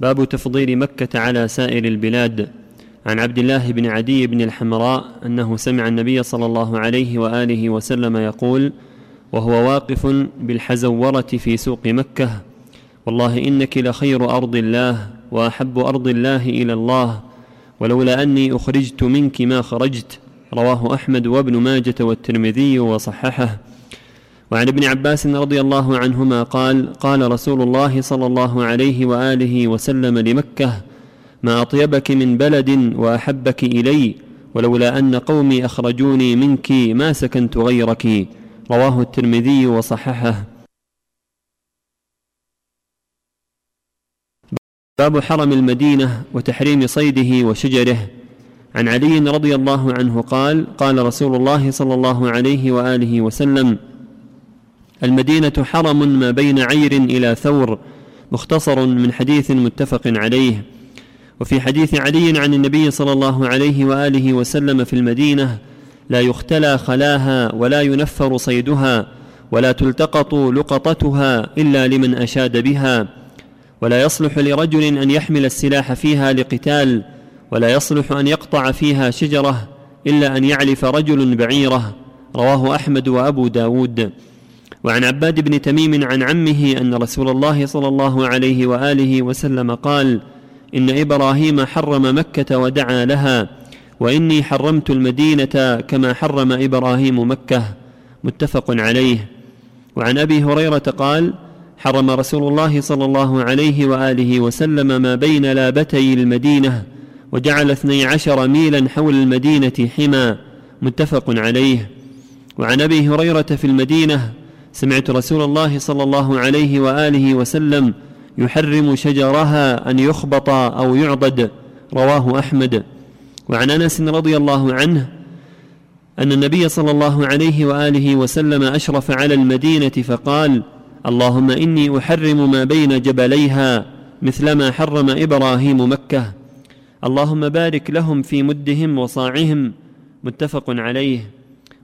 باب تفضيل مكة على سائر البلاد. عن عبد الله بن عدي بن الحمراء أنه سمع النبي صلى الله عليه وآله وسلم يقول وهو واقف بالحزورة في سوق مكة. والله إنك لخير أرض الله وأحب أرض الله إلى الله. ولولا أني أخرجت منك ما خرجت. رواه أحمد وابن ماجة والترمذي وصححه. وعن ابن عباس رضي الله عنهما قال قال رسول الله صلى الله عليه وآله وسلم لمكة ما أطيبك من بلد وأحبك إلي ولولا أن قومي أخرجوني منك ما سكنت غيرك. رواه الترمذي وصححه. باب حرم المدينة وتحريم صيده وشجره. عن علي رضي الله عنه قال قال رسول الله صلى الله عليه وآله وسلم المدينة حرم ما بين عير إلى ثور مختصر من حديث متفق عليه. وفي حديث علي عن النبي صلى الله عليه وآله وسلم في المدينة لا يختلى خلاها ولا ينفر صيدها ولا تلتقط لقطتها إلا لمن أشاد بها. ولا يصلح لرجل أن يحمل السلاح فيها لقتال ولا يصلح أن يقطع فيها شجرة إلا أن يعلف رجل بعيره. رواه أحمد وأبو داود. وعن عباد بن تميم عن عمه أن رسول الله صلى الله عليه وآله وسلم قال إن إبراهيم حرم مكة ودعا لها وإني حرمت المدينة كما حرم إبراهيم مكة متفق عليه. وعن أبي هريرة قال حرم رسول الله صلى الله عليه وآله وسلم ما بين لابتي المدينة وجعل اثني عشر ميلا حول المدينة حمى متفق عليه. وعن أبي هريرة في المدينة سمعت رسول الله صلى الله عليه وآله وسلم يحرم شجرها أن يخبط أو يعضد رواه أحمد. وعن أنس رضي الله عنه أن النبي صلى الله عليه وآله وسلم أشرف على المدينة فقال اللهم إني أحرم ما بين جبليها مثلما حرم إبراهيم مكة. اللهم بارك لهم في مدهم وصاعهم. متفق عليه.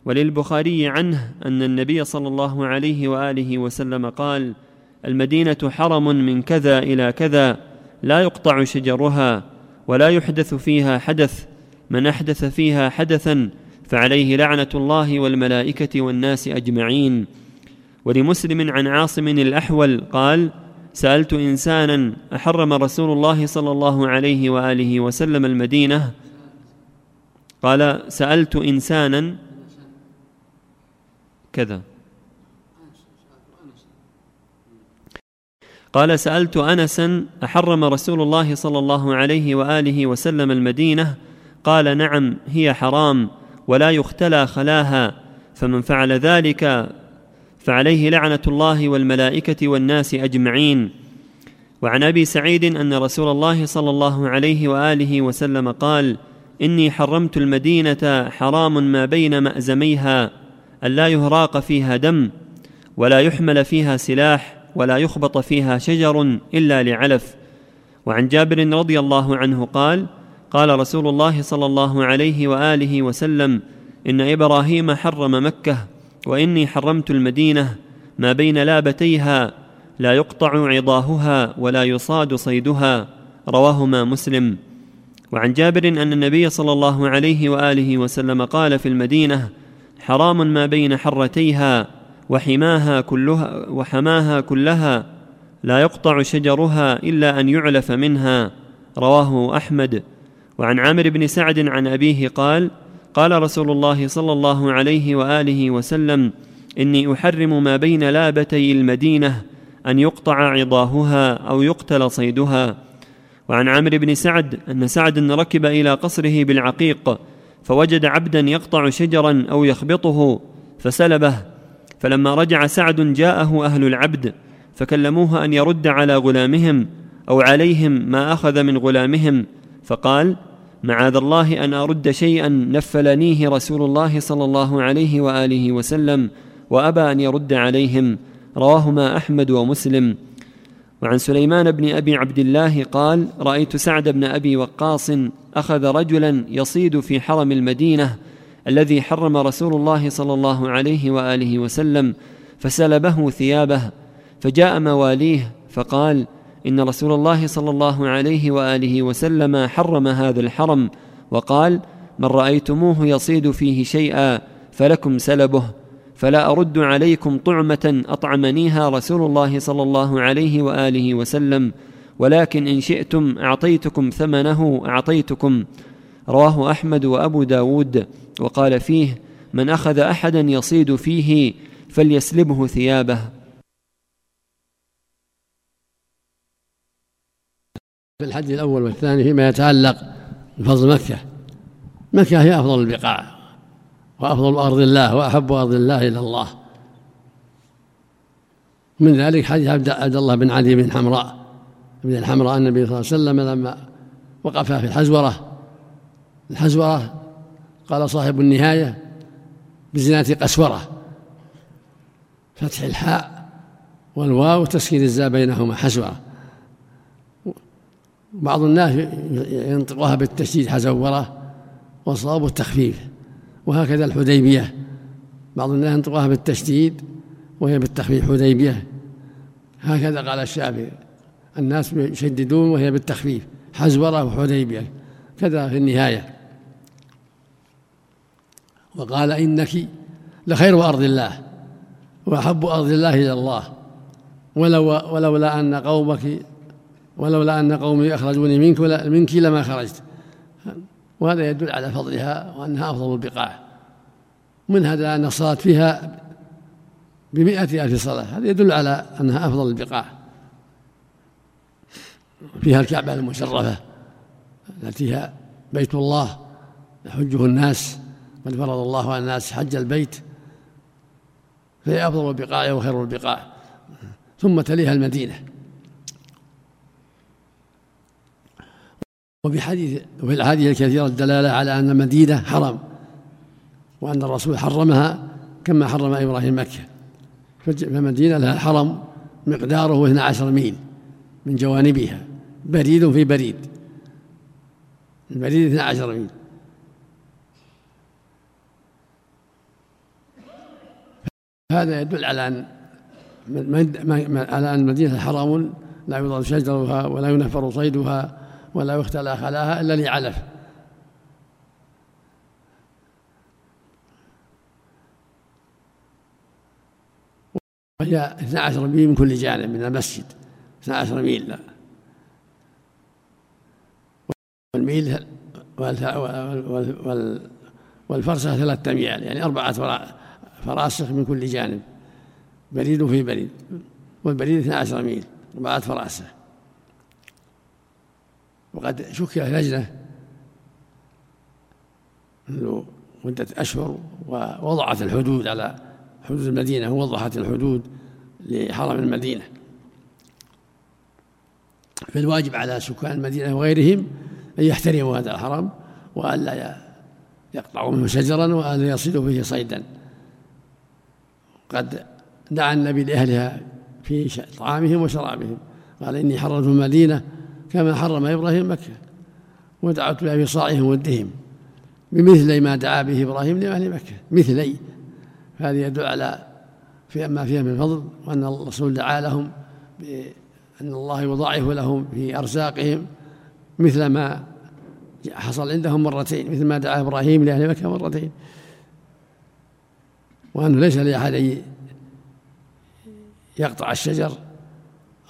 وللبخاري عنه أن النبي صلى الله عليه وآله وسلم قال المدينة حرم من كذا إلى كذا لا يقطع شجرها ولا يحدث فيها حدث من أحدث فيها حدثا فعليه لعنة الله والملائكة والناس أجمعين. ولمسلم عن عاصم الأحول قال سألت انسانا أحرم رسول الله صلى الله عليه وآله وسلم المدينة؟ قال سألت انسانا كذا. قال سألت انسا أحرم رسول الله صلى الله عليه وآله وسلم المدينة؟ قال نعم هي حرام ولا يختلى خلاها فمن فعل ذلك فعليه لعنة الله والملائكة والناس أجمعين. وعن أبي سعيد أن رسول الله صلى الله عليه وآله وسلم قال إني حرمت المدينة حرام ما بين مأزميها. ألا يهراق فيها دم ولا يحمل فيها سلاح ولا يخبط فيها شجر إلا لعلف. وعن جابر رضي الله عنه قال قال رسول الله صلى الله عليه وآله وسلم إن إبراهيم حرم مكة وإني حرمت المدينة ما بين لابتيها لا يقطع عضاهها ولا يصاد صيدها. رواهما مسلم. وعن جابر أن النبي صلى الله عليه وآله وسلم قال في المدينة حرام ما بين حرتيها وحماها كلها وحماها كلها لا يقطع شجرها إلا أن يعلف منها. رواه أحمد. وعن عامر بن سعد عن أبيه قال قال رسول الله صلى الله عليه وآله وسلم إني أحرم ما بين لابتي المدينة أن يقطع عضاهها أو يقتل صيدها. وعن عامر بن سعد أن سعد ركب إلى قصره بالعقيق فوجد عبدا يقطع شجرا أو يخبطه فسلبه. فلما رجع سعد جاءه أهل العبد فكلموه أن يرد على غلامهم أو عليهم ما أخذ من غلامهم. فقال معاذ الله أن أرد شيئا نفلنيه رسول الله صلى الله عليه وآله وسلم وأبى أن يرد عليهم. رواهما أحمد ومسلم. وعن سليمان بن أبي عبد الله قال رأيت سعد بن أبي وقاص أخذ رجلا يصيد في حرم المدينة الذي حرم رسول الله صلى الله عليه وآله وسلم فسلبه ثيابه فجاء مواليه فقال إن رسول الله صلى الله عليه وآله وسلم حرم هذا الحرم وقال من رأيتموه يصيد فيه شيئا فلكم سلبه. فلا أرد عليكم طعمة أطعمنيها رسول الله صلى الله عليه وآله وسلم ولكن إن شئتم أعطيتكم ثمنه أعطيتكم. رواه أحمد وأبو داود. وقال فيه من أخذ أحدا يصيد فيه فليسلبه ثيابه. في الحد الأول والثاني فيما يتعلق بفضل مكة. مكة هي أفضل البقاع. وأفضل أرض الله وأحب أرض الله إلى الله. من ذلك حديث عبد الله بن علي بن حمراء. بن الحمراء النبي صلى الله عليه وسلم لما وقف في الحزورة. الحزورة قال صاحب النهاية بزناة قسورة. فتح الحاء والواو تسكين الزاء بينهما حسورة بعض الناس ينطقها بالتشديد حزورة والصواب التخفيف. وهكذا الحديبية. بعض الناس ينطقها بالتشديد وهي بالتخفيف حديبية. هكذا قال الشافعي. الناس يشددون وهي بالتخفيف. حزورة وحديبية كذا في النهاية. وقال إنك لخير أرض الله وأحب أرض الله إلى الله. ولو ولولا أن قومك ولولا أن قومي أخرجوني منك منك لما خرجت. وهذا يدل على فضلها وأنها أفضل البقاع من هذا أن الصلاة فيها بمئة ألف صلاة هذا يدل على أنها أفضل البقاع فيها الكعبة المشرفة التي هي بيت الله يحجه الناس قد فرض الله على الناس حج البيت فهي أفضل البقاع وخير البقاع ثم تليها المدينة. وفي حديث وفي الأحاديث الكثيرة الدلالة على أن المدينة حرم وأن الرسول حرمها كما حرم إبراهيم مكة. فالمدينة لها حرم مقداره 12 ميل من جوانبها بريد في بريد. البريد 12 ميل. هذا يدل على أن على أن المدينة حرم لا يضاد شجرها ولا ينفر صيدها ولا يختلى خلاها إلا لعلف وهي 12 ميل من كل جانب من المسجد 12 ميل. والميل والفرسة ثلاثة أميال يعني أربعة فراسخ من كل جانب. بريد في بريد والبريد 12 ميل أربعة فراسخ. وقد شكل لجنة منذ مدة أشهر ووضعت الحدود على حدود المدينة ووضحت الحدود لحرم المدينة. فالواجب على سكان المدينة وغيرهم أن يحترموا هذا الحرم وألا يقطعوا منه شجرا وألا يصيدوا فيه صيدا. قد دعا النبي لأهلها في طعامهم وشرابهم. قال إني حرمت المدينة كما حرم إبراهيم مكة ودعوت صاعهم ودهم بمثل ما دعا به إبراهيم لأهل مكة مثلي. هذه يدل على في ما فيها من فضل وأن الرسول دعا لهم بأن الله يضاعف لهم في أرزاقهم مثل ما حصل عندهم مرتين مثل ما دعا إبراهيم لأهل مكة مرتين. وأنه ليس لأحد أن يقطع الشجر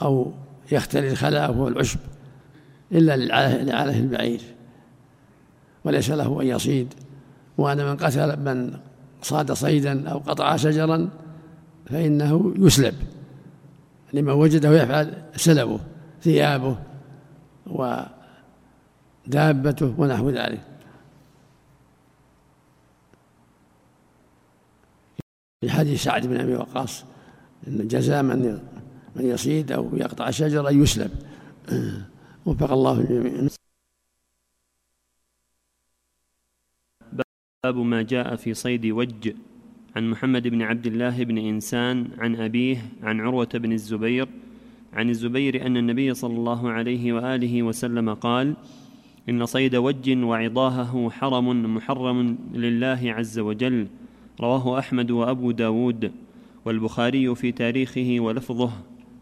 أو يختلي الخلاء والعشب. إلا لعاله البعير. وليس له أن يصيد. وأن من قتل من صاد صيدا أو قطع شجرا فإنه يسلب. لمن وجده يفعل سلبه ثيابه ودابته ونحو ذلك. في حديث سعد بن أبي وقاص إن جزاء من من يصيد أو يقطع شجرا يسلب. وفق الله الجميع. باب ما جاء في صيد وج. عن محمد بن عبد الله بن إنسان عن أبيه عن عروة بن الزبير عن الزبير أن النبي صلى الله عليه وآله وسلم قال إن صيد وج وعضاهه حرم محرم لله عز وجل. رواه أحمد وأبو داود. والبخاري في تاريخه ولفظه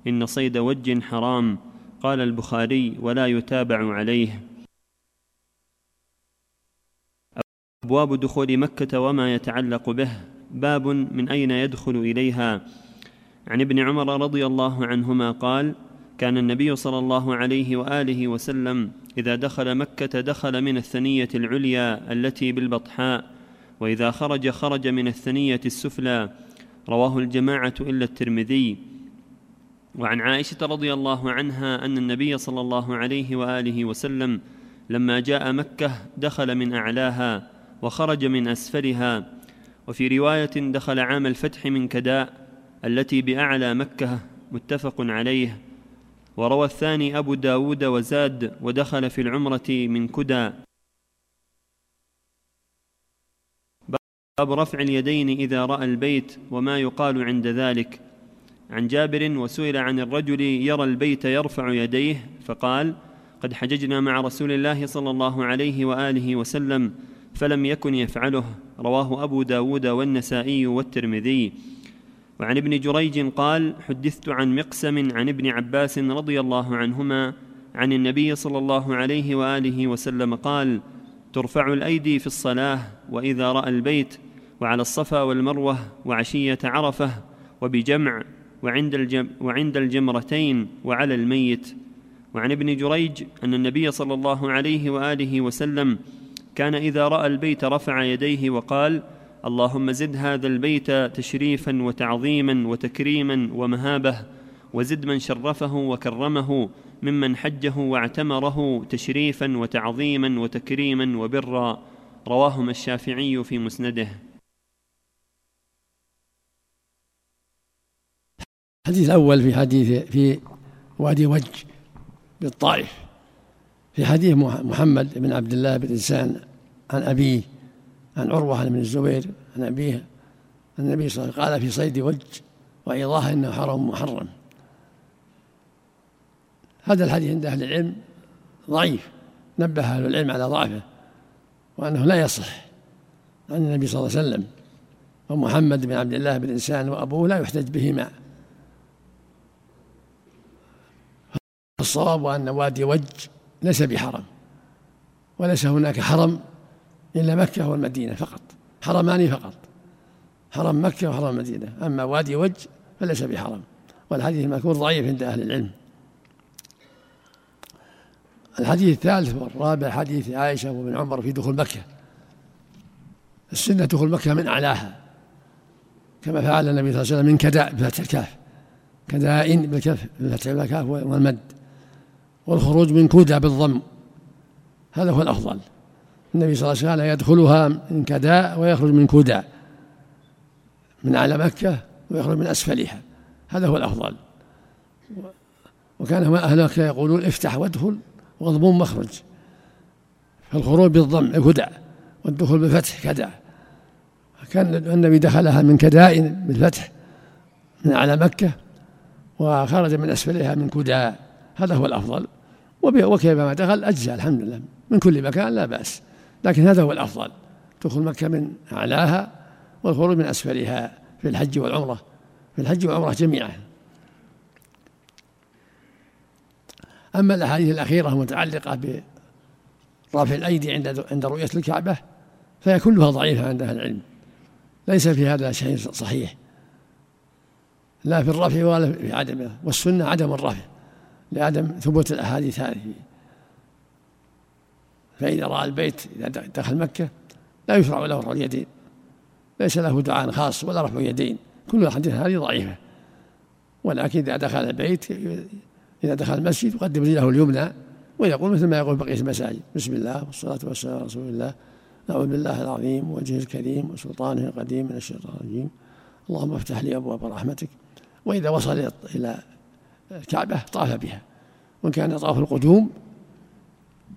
إن صيد وج حرام. قال البخاري ولا يتابع عليه. أبواب دخول مكة وما يتعلق به. باب من أين يدخل إليها. عن ابن عمر رضي الله عنهما قال كان النبي صلى الله عليه وآله وسلم إذا دخل مكة دخل من الثنية العليا التي بالبطحاء وإذا خرج خرج من الثنية السفلى. رواه الجماعة إلا الترمذي. وعن عائشة رضي الله عنها أن النبي صلى الله عليه وآله وسلم لما جاء مكة دخل من أعلاها وخرج من أسفلها وفي رواية دخل عام الفتح من كداء التي بأعلى مكة متفق عليه وروى الثاني أبو داود وزاد ودخل في العمرة من كدى. باب رفع اليدين إذا رأى البيت وما يقال عند ذلك. عن جابر وسئل عن الرجل يرى البيت يرفع يديه فقال قد حججنا مع رسول الله صلى الله عليه وآله وسلم فلم يكن يفعله. رواه أبو داود والنسائي والترمذي. وعن ابن جريج قال حدثت عن مقسم عن ابن عباس رضي الله عنهما عن النبي صلى الله عليه وآله وسلم قال ترفع الأيدي في الصلاة وإذا رأى البيت وعلى الصفا والمروة وعشية عرفة وبجمع وعند, وعند الجمرتين وعلى الميت. وعن ابن جريج أن النبي صلى الله عليه وآله وسلم كان إذا رأى البيت رفع يديه وقال اللهم زد هذا البيت تشريفا وتعظيما وتكريما ومهابة وزد من شرفه وكرمه ممن حجه واعتمره تشريفا وتعظيما وتكريما وبرا. رواهما الشافعي في مسنده. الحديث الأول في حديث في وادي وج بالطائف. في حديث محمد بن عبد الله بن إنسان عن أبيه عن عروة بن الزبير عن أبيه النبي صلى الله عليه وسلم قال في صيد وج وإيضاحه أنه حرام محرم. هذا الحديث عند أهل العلم ضعيف نبه أهل العلم على ضعفه وأنه لا يصح عن النبي صلى الله عليه وسلم. ومحمد بن عبد الله بن إنسان وأبوه لا يحتج بهما. الصواب أن وادي وج ليس بحرم وليس هناك حرم إلا مكة والمدينة فقط حرمان فقط حرم مكة وحرم المدينة أما وادي وج فليس بحرم والحديث المذكور ضعيف عند أهل العلم. الحديث الثالث والرابع حديث عائشة وابن عمر في دخول مكة. السنة دخول مكة من أعلاها كما فعل النبي صلى الله عليه وسلم من كداء بفتح الكاف كداء بالكف بفتح الكاف والمد. والخروج من كودا بالضم. هذا هو الأفضل. النبي صلى الله عليه وسلم يدخلها من كداء ويخرج من كودا من أعلى مكة ويخرج من أسفلها. هذا هو الأفضل. وكان أهل مكة يقولون افتح وادخل واضمون مخرج فالخروج بالضم كدع والدخول بالفتح كدع كان النبي دخلها من كداء بالفتح من أعلى مكة وخرج من أسفلها من كداء هذا هو الأفضل. وكيفما دخل أجزاء الحمد لله. من كل مكان لا بأس. لكن هذا هو الأفضل. دخول مكة من أعلاها والخروج من أسفلها في الحج والعمرة. في الحج والعمرة جميعا. أما الأحاديث الأخيرة المتعلقة برفع الأيدي عند عند رؤية الكعبة فهي كلها ضعيفة عند أهل العلم. ليس في هذا شيء صحيح. لا في الرفع ولا في عدمه. والسنة عدم الرفع. لعدم ثبوت الأحاديث هذه. فإذا رأى البيت إذا دخل مكة لا يشرع له رفع اليدين. ليس له دعاء خاص ولا رفع يدين. كل الأحاديث هذه ضعيفة. ولكن إذا دخل البيت إذا دخل المسجد يقدم رجله اليمنى ويقول مثل ما يقول بقية المساجد. بسم الله والصلاة والسلام على رسول الله. نعوذ بالله العظيم وجهه الكريم وسلطانه القديم من الشيطان الرجيم. اللهم افتح لي أبواب رحمتك. وإذا وصل إلى الكعبة طاف بها. وإن كان طاف القدوم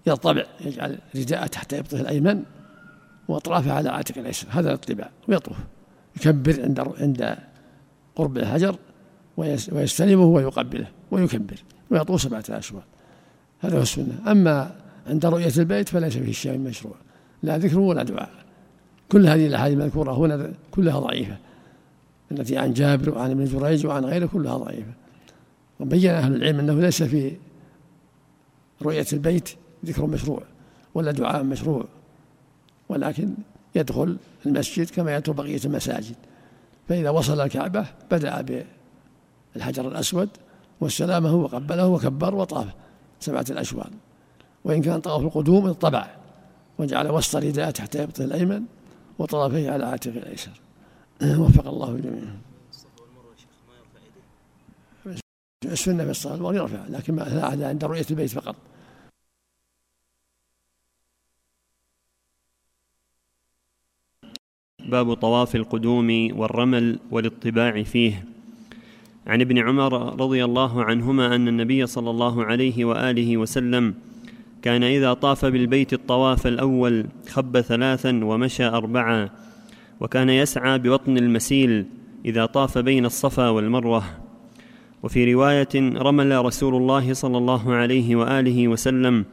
يطبع يجعل رداءه تحت إبطه الأيمن وأطرافه على عاتق الأيسر هذا الاطباع ويطوف. يكبر عند عند قرب الحجر ويستلمه ويقبله ويكبر. ويطوف سبعة أشواط. هذا هو السنة. أما عند رؤية البيت فليس فيه شيء مشروع. لا ذكر ولا دعاء. كل هذه الأحاديث المذكورة هنا كلها ضعيفة. التي عن جابر وعن ابن جريج وعن غيره كلها ضعيفة. وبين أهل العلم أنه ليس في رؤية البيت ذكر مشروع ولا دعاء مشروع ولكن يدخل المسجد كما يدخل بقية المساجد. فإذا وصل الكعبة بدأ بالحجر الأسود واستلامه وقبله وكبر وطاف سبعة الأشواط وإن كان طواف القدوم اطبع وجعل وسط رداء تحت إبطه الأيمن وطرفيه على عاتقه الأيسر. وفق الله الجميع السنة في الصلاة يرفع لكن ما عند رؤية البيت فقط. باب طواف القدوم والرمل والاطباع فيه. عن ابن عمر رضي الله عنهما أن النبي صلى الله عليه وآله وسلم كان إذا طاف بالبيت الطواف الأول خب ثلاثا ومشى اربعا وكان يسعى ببطن المسيل إذا طاف بين الصفا والمروة. وفي رواية رمل رسول الله صلى الله عليه وآله وسلم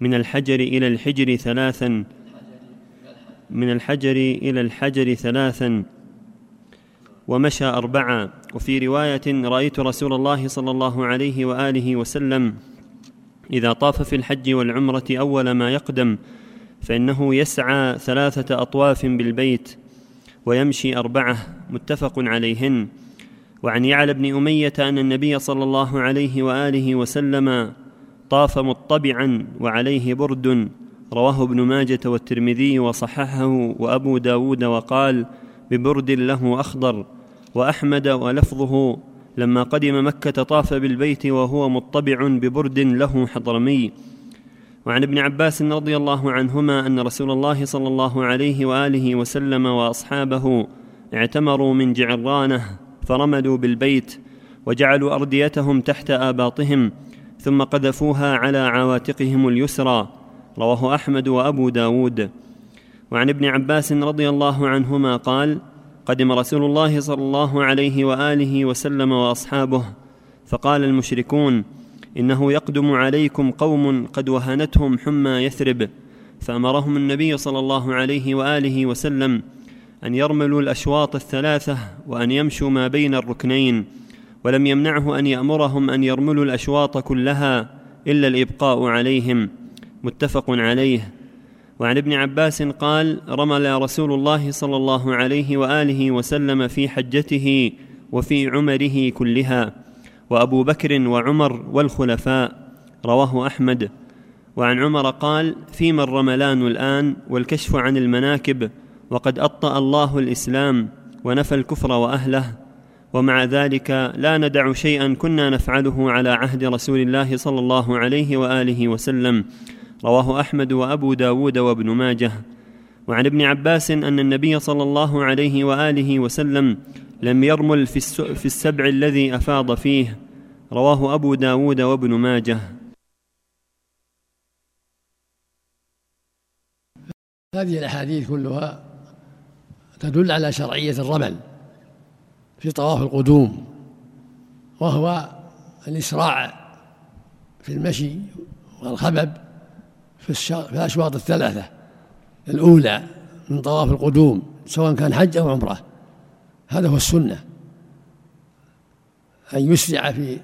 من الحجر إلى الحجر ثلاثا من الحجر إلى الحجر ثلاثا ومشى اربعا. وفي رواية رأيت رسول الله صلى الله عليه وآله وسلم إذا طاف في الحج والعمرة أول ما يقدم فإنه يسعى ثلاثة أطواف بالبيت ويمشي أربعة متفق عليهن. وعن يعلى بن أمية أن النبي صلى الله عليه وآله وسلم طاف مطبعا وعليه برد. رواه ابن ماجة والترمذي وصححه وأبو داود وقال ببرد له أخضر وأحمد ولفظه. لما قدم مكة طاف بالبيت وهو مطبع ببرد له حضرمي. وعن ابن عباس رضي الله عنهما أن رسول الله صلى الله عليه وآله وسلم وأصحابه اعتمروا من جعرانة فرملوا بالبيت وجعلوا أرديتهم تحت آباطهم ثم قذفوها على عواتقهم اليسرى. رواه أحمد وأبو داود. وعن ابن عباس رضي الله عنهما قال قدم رسول الله صلى الله عليه وآله وسلم وأصحابه فقال المشركون إنه يقدم عليكم قوم قد وهنتهم حمى يثرب فأمرهم النبي صلى الله عليه وآله وسلم أن يرملوا الأشواط الثلاثة وأن يمشوا ما بين الركنين ولم يمنعه أن يأمرهم أن يرملوا الأشواط كلها إلا الإبقاء عليهم. متفق عليه. وعن ابن عباس قال رمل رسول الله صلى الله عليه وآله وسلم في حجته وفي عمره كلها وأبو بكر وعمر والخلفاء رواه أحمد. وعن عمر قال فيما الرملان الآن والكشف عن المناكب وقد اطا الله الإسلام ونفى الكفر وأهله ومع ذلك لا ندع شيئا كنا نفعله على عهد رسول الله صلى الله عليه وآله وسلم رواه أحمد وأبو داود وابن ماجه. وعن ابن عباس أن النبي صلى الله عليه وآله وسلم لم يرمل في, في السبع الذي أفاض فيه رواه أبو داود وابن ماجه. هذه الأحاديث كلها تدل على شرعية الرمل في طواف القدوم وهو الإسراع في المشي والخبب في الأشواط الثلاثة. الأولى من طواف القدوم سواء كان حج أو عمرة. هذا هو السنة. أن يسرع في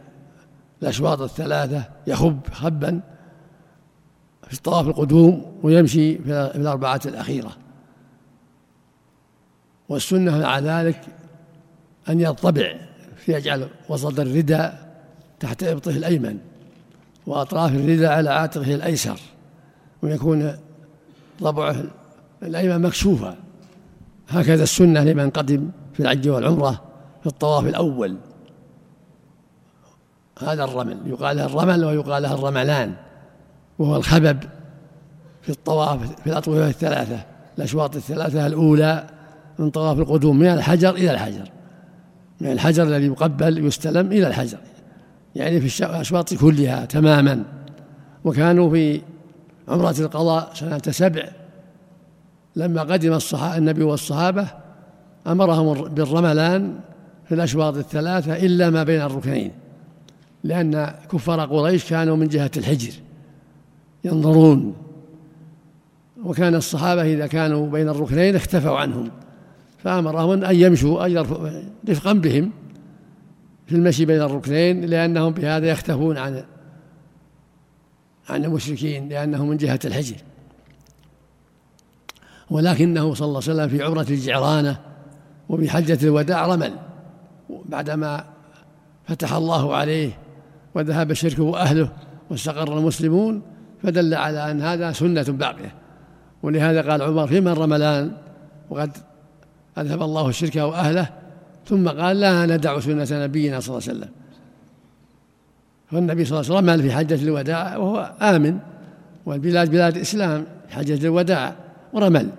الأشواط الثلاثة يخب خبا في طواف القدوم ويمشي في الأربعة الأخيرة. والسنة مع ذلك أن يطبع فيجعل وسط الرداء تحت إبطه الأيمن وأطراف الرداء على عاتقه الأيسر ويكون ضبعه الأيمن مكشوفا. هكذا السنة لمن قدم في الحج والعمرة في الطواف الأول. هذا الرمل يقال له الرمل ويقال له الرملان وهو الخبب في الطواف في الأطوفة الثلاثة الأشواط الثلاثة الأولى. من طواف القدوم من الحجر إلى الحجر. من الحجر الذي يقبل يستلم إلى الحجر. يعني في الأشواط كلها تماما. وكانوا في عمرة القضاء سنة سبع. لما قدم الصحابة النبي والصحابة أمرهم بالرملان في الأشواط الثلاثة إلا ما بين الركنين. لأن كفار قريش كانوا من جهة الحجر. ينظرون. وكان الصحابة إذا كانوا بين الركنين اختفوا عنهم. فأمرهم أن يمشوا أن رفقا بهم في المشي بين الركنين لأنهم بهذا يختفون عن عن المشركين لأنه من جهة الحجر. ولكنه صلى الله عليه وسلم في عمرة الجعرانة وبحجة الوداع رمل. بعدما فتح الله عليه وذهب الشرك وأهله واستقر المسلمون فدل على أن هذا سنة باقية. ولهذا قال عمر في من رملان؟ وقد أذهب الله الشرك وأهله ثم قال لا ندع سنة نبينا صلى الله عليه وسلم. فالنبي صلى الله عليه وسلم رمل في حجة الوداع وهو آمن والبلاد بلاد إسلام في حجة الوداع ورمل.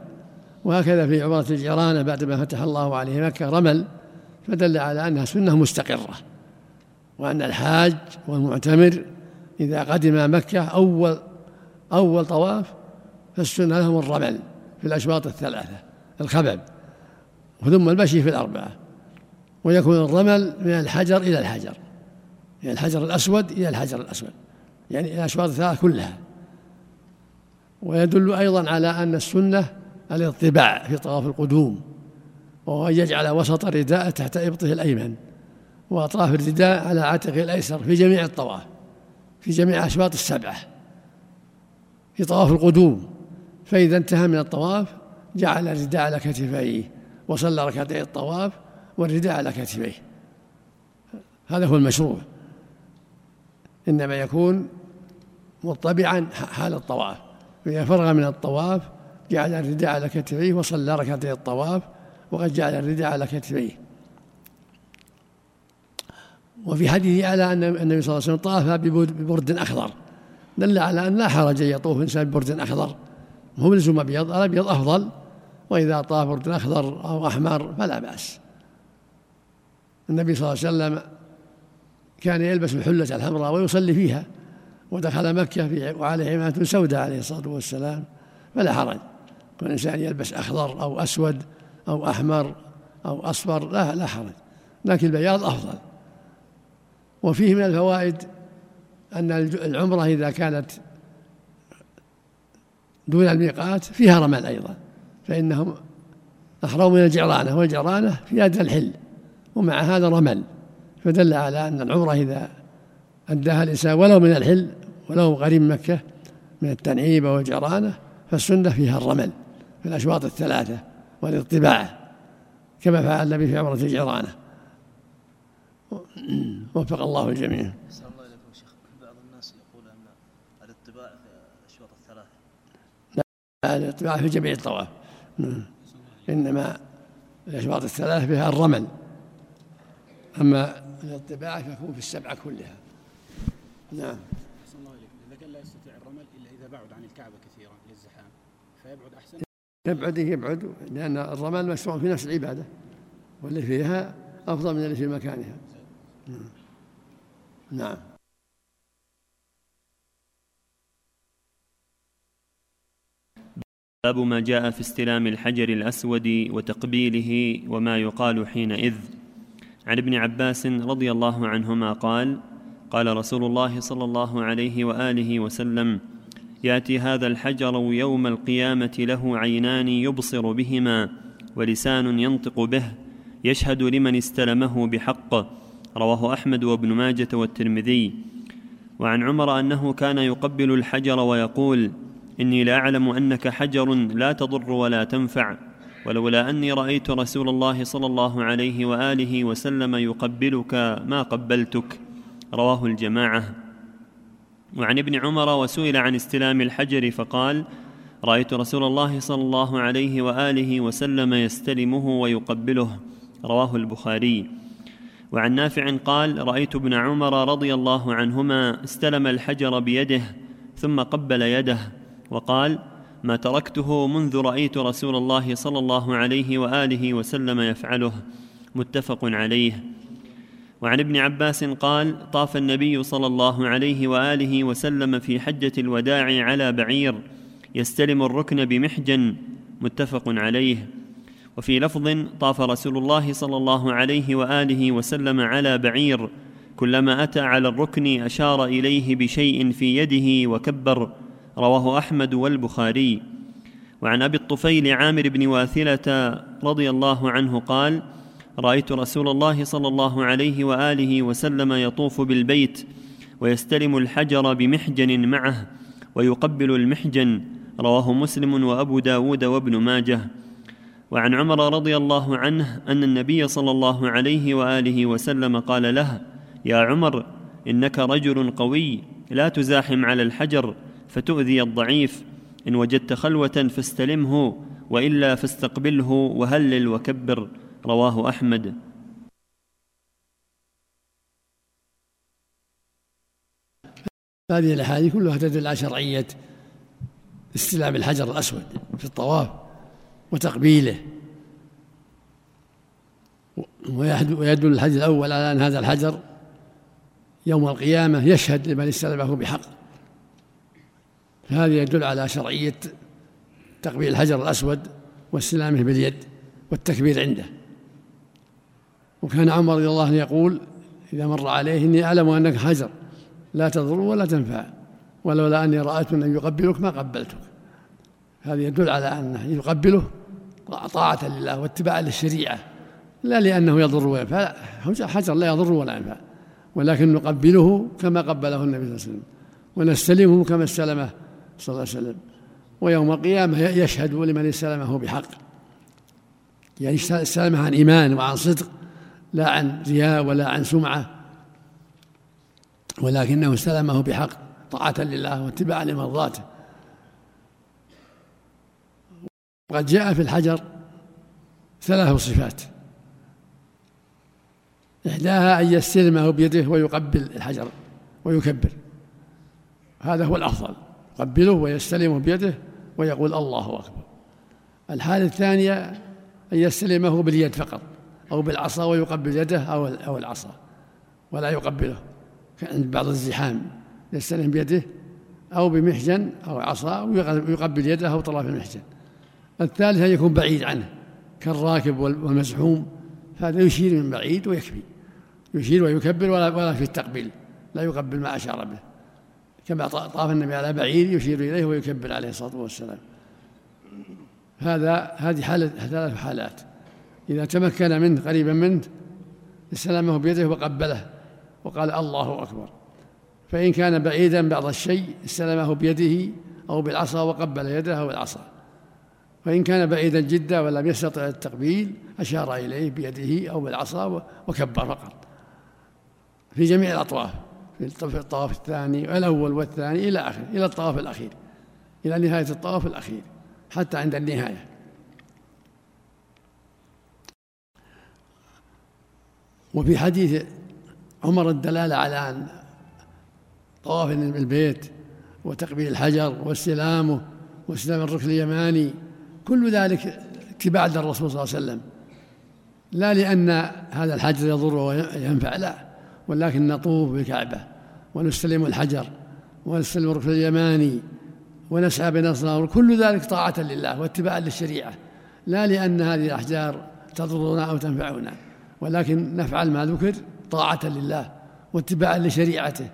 وهكذا في عمرة الجيرانة بعدما فتح الله عليه مكة رمل فدل على أنها سنة مستقرة وأن الحاج والمعتمر إذا قدم مكة أول أول طواف فالسنة لهم الرمل في الأشواط الثلاثة الخبب. ثم المشي في الأربعة ويكون الرمل من الحجر إلى الحجر من الحجر الأسود إلى الحجر الأسود يعني الأشواط الثلاثة كلها. ويدل أيضا على أن السنة الاطباع في طواف القدوم وهو أن يجعل وسط الرداء تحت إبطه الأيمن وأطراف الرداء على عاتقه الأيسر في جميع الطواف في جميع أشواط السبعة في طواف القدوم. فإذا انتهى من الطواف جعل الرداء على كتفيه. وصلى ركعتي الطواف والرداء على كتفيه. هذا هو المشروع. إنما يكون مطبعا حال الطواف. فإذا فرغ من الطواف جعل الرداء على كتفيه وصلى ركعتي الطواف وقد جعل الرداء على كتفيه. وفي حديث على أن النبي صلى الله عليه وسلم طاف ببرد أخضر. دل على أن لا حرج أن يطوف إنسان ببرد أخضر. هو ملزوم أبيض الأبيض أفضل. وإذا طاف برد أخضر أو أحمر فلا بأس. النبي صلى الله عليه وسلم كان يلبس الحلة الحمراء ويصلي فيها ودخل مكة في وعليه عمامة سوداء عليه الصلاة والسلام فلا حرج. كل إنسان يلبس أخضر أو أسود أو أحمر أو أصفر لا لا حرج. لكن البياض أفضل. وفيه من الفوائد أن العمرة إذا كانت دون الميقات فيها رمل أيضا. فإنهم أحرموا من الجعرانة والجعرانة في أدنى الحل ومع هذا رمل فدل على أن العمرة إذا أداها الإنسان ولو من الحل ولو قريب مكة من التنعيبة والجرانة فالسنة فيها الرمل في الأشواط الثلاثة والإطباع كما فعل النبي في عمرة الجيرانة وفق الله الجميع. الله إليكم شيخ بعض الناس يقول أن الإطباع في الأشواط الثلاثة. لا الإطباع في جميع الطواف. نعم. إنما الأشواط الثلاثة فيها الرمل. أما الاطباع فيكون في السبعة كلها. نعم. إذا كان لا يستطيع الرمل إلا إذا بعد عن الكعبة كثيرا للزحام فيبعد أحسن. يبعد يبعد لأن الرمل مشروع في نفس العبادة واللي فيها أفضل من اللي في مكانها نعم باب ما جاء في استلام الحجر الأسود وتقبيله وما يقال حينئذ. عن ابن عباس رضي الله عنهما قال قال رسول الله صلى الله عليه وآله وسلم ياتي هذا الحجر يوم القيامة له عينان يبصر بهما ولسان ينطق به يشهد لمن استلمه بحق. رواه أحمد وابن ماجة والترمذي. وعن عمر أنه كان يقبل الحجر ويقول إني لاعلم أنك حجر لا تضر ولا تنفع ولولا أني رأيت رسول الله صلى الله عليه وآله وسلم يقبلك ما قبلتك. رواه الجماعة. وعن ابن عمر وسئل عن استلام الحجر فقال رأيت رسول الله صلى الله عليه وآله وسلم يستلمه ويقبله. رواه البخاري. وعن نافع قال رأيت ابن عمر رضي الله عنهما استلم الحجر بيده ثم قبل يده. وقال ما تركته منذ رأيت رسول الله صلى الله عليه وآله وسلم يفعله. متفق عليه. وعن ابن عباس قال طاف النبي صلى الله عليه وآله وسلم في حجة الوداع على بعير. يستلم الركن بمحجن. متفق عليه. وفي لفظ طاف رسول الله صلى الله عليه وآله وسلم على بعير. كلما أتى على الركن أشار إليه بشيء في يده وكبر. رواه أحمد والبخاري. وعن أبي الطفيل عامر بن واثلة رضي الله عنه قال رأيت رسول الله صلى الله عليه وآله وسلم يطوف بالبيت ويستلم الحجر بمحجن معه ويقبل المحجن. رواه مسلم وأبو داود وابن ماجه. وعن عمر رضي الله عنه أن النبي صلى الله عليه وآله وسلم قال له يا عمر إنك رجل قوي لا تزاحم على الحجر فتؤذي الضعيف. إن وجدت خلوة فاستلمه وإلا فاستقبله وهلل وكبر. رواه أحمد. هذه الأحاديث كلها تدل على شرعية استلام الحجر الأسود في الطواف وتقبيله. ويدل الحديث الأول على أن هذا الحجر يوم القيامة يشهد لمن استلمه بحق. فهذا يدل على شرعية تقبيل الحجر الأسود واستلامه باليد والتكبير عنده. وكان عمر رضي الله عنه يقول إذا مر عليه إني أعلم أنك حجر لا تضر ولا تنفع ولولا أني رأيت أن يقبلك ما قبلتك. هذا يدل على أنه يقبله طاعة لله واتباعا للشريعة لا لأنه يضر وينفع حجر لا يضر ولا ينفع ولكن نقبله كما قبله النبي صلى الله عليه وسلم ونستلمه كما استلمه. صلى الله عليه وسلم. ويوم القيامة يشهد لمن استلمه بحق. يعني استلمه عن إيمان وعن صدق لا عن رياء ولا عن سمعة ولكنه استلمه بحق طاعة لله واتباعا لمرضاته وقد جاء في الحجر ثلاث صفات. إحداها أن يستلمه بيده ويقبل الحجر ويكبر. هذا هو الأفضل. يقبله ويستلمه بيده ويقول الله أكبر. الحالة الثانية أن يستلمه باليد فقط أو بالعصا ويقبل يده أو أو العصا ولا يقبله. عند بعض الزحام يستلم بيده أو بمحجن أو عصا ويقبل يده أو طرف المحجن. الثالث أن يكون بعيد عنه كالراكب والمزحوم فهذا يشير من بعيد ويكفي يشير ويكبر ولا في التقبيل لا يقبل ما أشار به. كما طاف النبي على بعيد يشير إليه ويكبر عليه الصلاة والسلام. هذا هذه حالة ثلاث حالات. إذا تمكن منه قريبا منه استلمه بيده وقبله وقال الله أكبر. فإن كان بعيدا بعض الشيء استلمه بيده أو بالعصا وقبل يده أو العصا وإن كان بعيدا جدا ولم يستطع التقبيل أشار إليه بيده أو بالعصا وكبر فقط. في جميع الأطواف في الطواف الثاني الأول والثاني إلى آخر إلى الطواف الأخير إلى نهاية الطواف الأخير حتى عند النهاية. وفي حديث عمر الدلالة على أن طواف البيت وتقبيل الحجر واستلامه واستلام الركن اليماني كل ذلك اتباع للرسول صلى الله عليه وسلم. لا لأن هذا الحجر يضر وينفع لا ولكن نطوف بالكعبة ونستلم الحجر ونستلم الركن اليماني ونسعى بنصره كل ذلك طاعة لله واتباعا للشريعة. لا لأن هذه الأحجار تضرنا أو تنفعنا ولكن نفعل ما ذكر طاعة لله واتباعا لشريعته.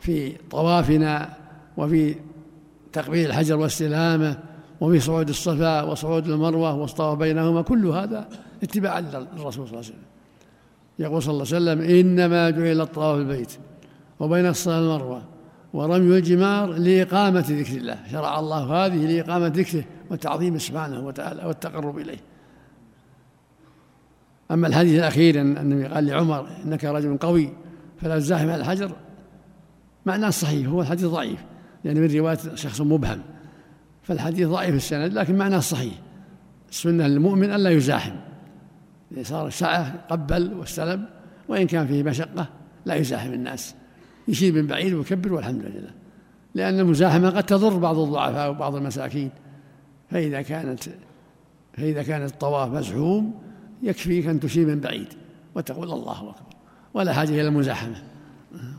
في طوافنا وفي تقبيل الحجر واستلامه وفي صعود الصفا وصعود المروة والطواف بينهما كل هذا اتباعا للرسول صلى الله عليه وسلم. يقول صلى الله عليه وسلم إنما جعل الطواف البيت وبين الصلاة والمروة ورمي الجمار لإقامة ذكر الله. شرع الله هذه لإقامة ذكره وتعظيم سبحانه وتعالى والتقرب إليه. أما الحديث الأخير أن النبي قال لعمر إنك رجل قوي فلا تزاحم على الحجر معناه صحيح هو الحديث ضعيف لأن يعني من رواية شخص مبهم فالحديث ضعيف السند لكن معناه صحيح. السنة للمؤمن ألا يزاحم. صار سعة قبل واستلم وإن كان فيه مشقة لا يزاحم الناس. يشير من بعيد ويكبر والحمد لله. لأن المزاحمة قد تضر بعض الضعفاء وبعض المساكين. فإذا كانت فإذا كان الطواف مزحوم يكفيك أن تشير من بعيد وتقول الله أكبر. ولا حاجة إلى المزاحمة.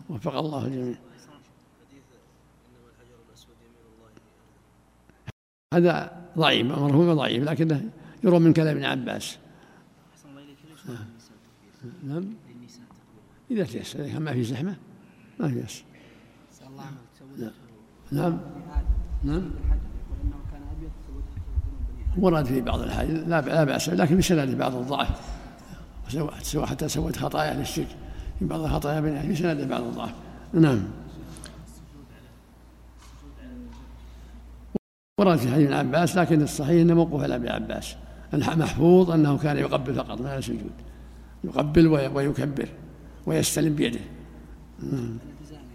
وفق الله الجميع. هذا ضعيف مرهوم ضعيف لكنه يروى من كلام ابن عباس. نعم. إذا تيسر إذا ما في زحمة ما في يسر نعم. نعم. ورد في بعض الحديث لا لا بأس لكن بسند بعض الضعف. سوى حتى سوت خطايا للشرك في بعض الخطايا بين في سنده بعض الضعف. نعم. ورد في حديث ابن عباس لكن الصحيح انه موقوف على ابن عباس. محفوظ أنه كان يقبل فقط لا السجود يقبل ويكبر ويستلم بيده.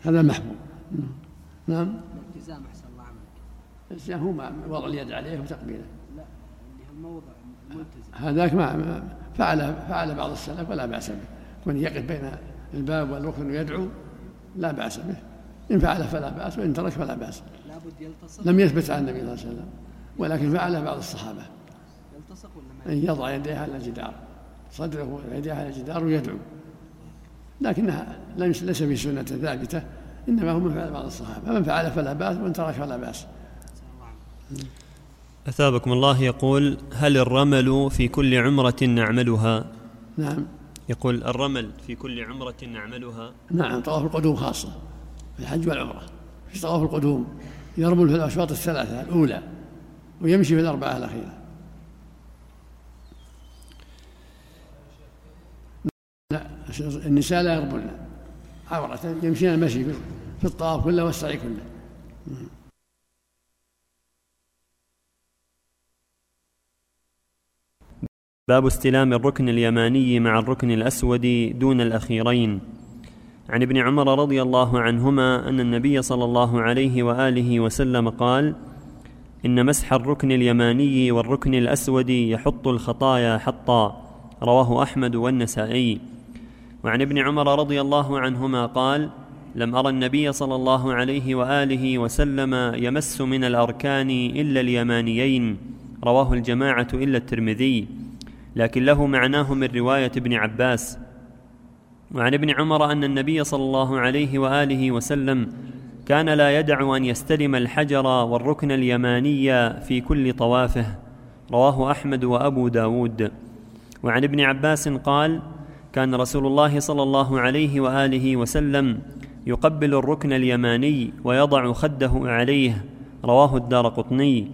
هذا محفوظ نعم. الالتزام أحسن الله الالتزام هو وضع اليد عليه وتقبيله لا اللي الموضع ملتزم. هذاك ما فعل فعل بعض السلف ولا بأس به. من يقف بين الباب والركن ويدعو لا بأس به. إن فعل فلا بأس وإن ترك فلا بأس. لابد يلتصق. لم يثبت عن النبي صلى الله عليه وسلم. ولكن فعله بعض الصحابة. يلتصق ولا ما إن يضع يديه على الجدار. صدره ويديه على الجدار ويدعو. لكنها ليس في سنة ثابتة إنما هو من فعل بعض الصحابة. فمن فعل فلا بأس ومن ترك فلا بأس. أثابكم الله يقول هل الرمل في كل عمرة نعملها؟ نعم. يقول الرمل في كل عمرة نعملها. نعم طواف القدوم خاصة في الحج والعمرة. في طواف القدوم يرمل في الأشواط الثلاثة الأولى ويمشي في الأربعة الأخيرة. لا النساء لا يرملن عورة يمشين المشي في الطواف كله والسعي كله. باب استلام الركن اليماني مع الركن الأسود دون الأخيرين. عن ابن عمر رضي الله عنهما أن النبي صلى الله عليه وآله وسلم قال إن مسح الركن اليماني والركن الأسود يحط الخطايا حطا رواه أحمد والنسائي. وعن ابن عمر رضي الله عنهما قال لم أرى النبي صلى الله عليه وآله وسلم يمس من الأركان إلا اليمانيين. رواه الجماعة إلا الترمذي. لكن له معناه من رواية ابن عباس. وعن ابن عمر أن النبي صلى الله عليه وآله وسلم كان لا يدع أن يستلم الحجر والركن اليماني في كل طوافه. رواه أحمد وأبو داود. وعن ابن عباس قال كان رسول الله صلى الله عليه وآله وسلم يقبل الركن اليماني ويضع خده عليه. رواه الدار قطني.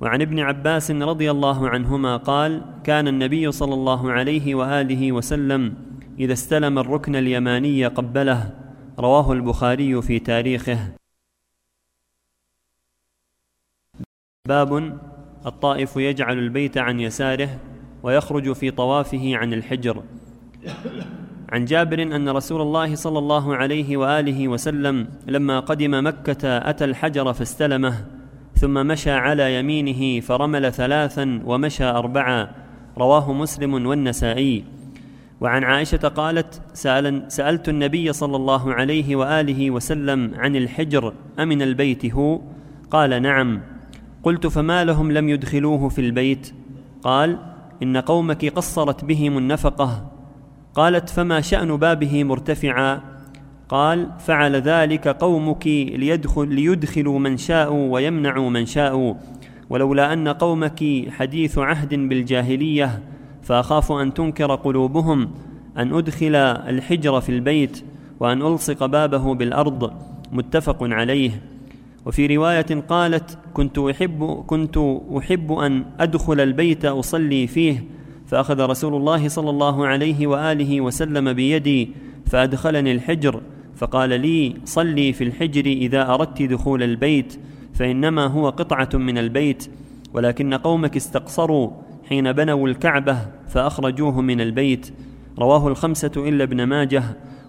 وعن ابن عباس رضي الله عنهما قال كان النبي صلى الله عليه وآله وسلم إذا استلم الركن اليماني قبله. رواه البخاري في تاريخه. باب الطائف يجعل البيت عن يساره ويخرج في طوافه عن الحجر. عن جابر أن رسول الله صلى الله عليه وآله وسلم لما قدم مكة أتى الحجر فاستلمه ثم مشى على يمينه فرمل ثلاثا ومشى اربعا. رواه مسلم والنسائي. وعن عائشة قالت سأل سألت النبي صلى الله عليه وآله وسلم عن الحجر أمن البيت هو؟ قال نعم. قلت فما لهم لم يدخلوه في البيت؟ قال إن قومك قصرت بهم النفقة. قالت فما شأن بابه مرتفعا؟ قال فعل ذلك قومك ليدخل ليدخلوا من شاءوا ويمنعوا من شاءوا. ولولا أن قومك حديث عهد بالجاهلية فأخاف أن تنكر قلوبهم أن أدخل الحجر في البيت وأن ألصق بابه بالأرض. متفق عليه. وفي رواية قالت كنت أحب كنت أحب أن أدخل البيت أصلي فيه فأخذ رسول الله صلى الله عليه وآله وسلم بيدي فأدخلني الحجر فقال لي صلي في الحجر إذا أردت دخول البيت فإنما هو قطعة من البيت ولكن قومك استقصروا حين بنوا الكعبة فأخرجوه من البيت رواه الخمسة إلا ابن ماجه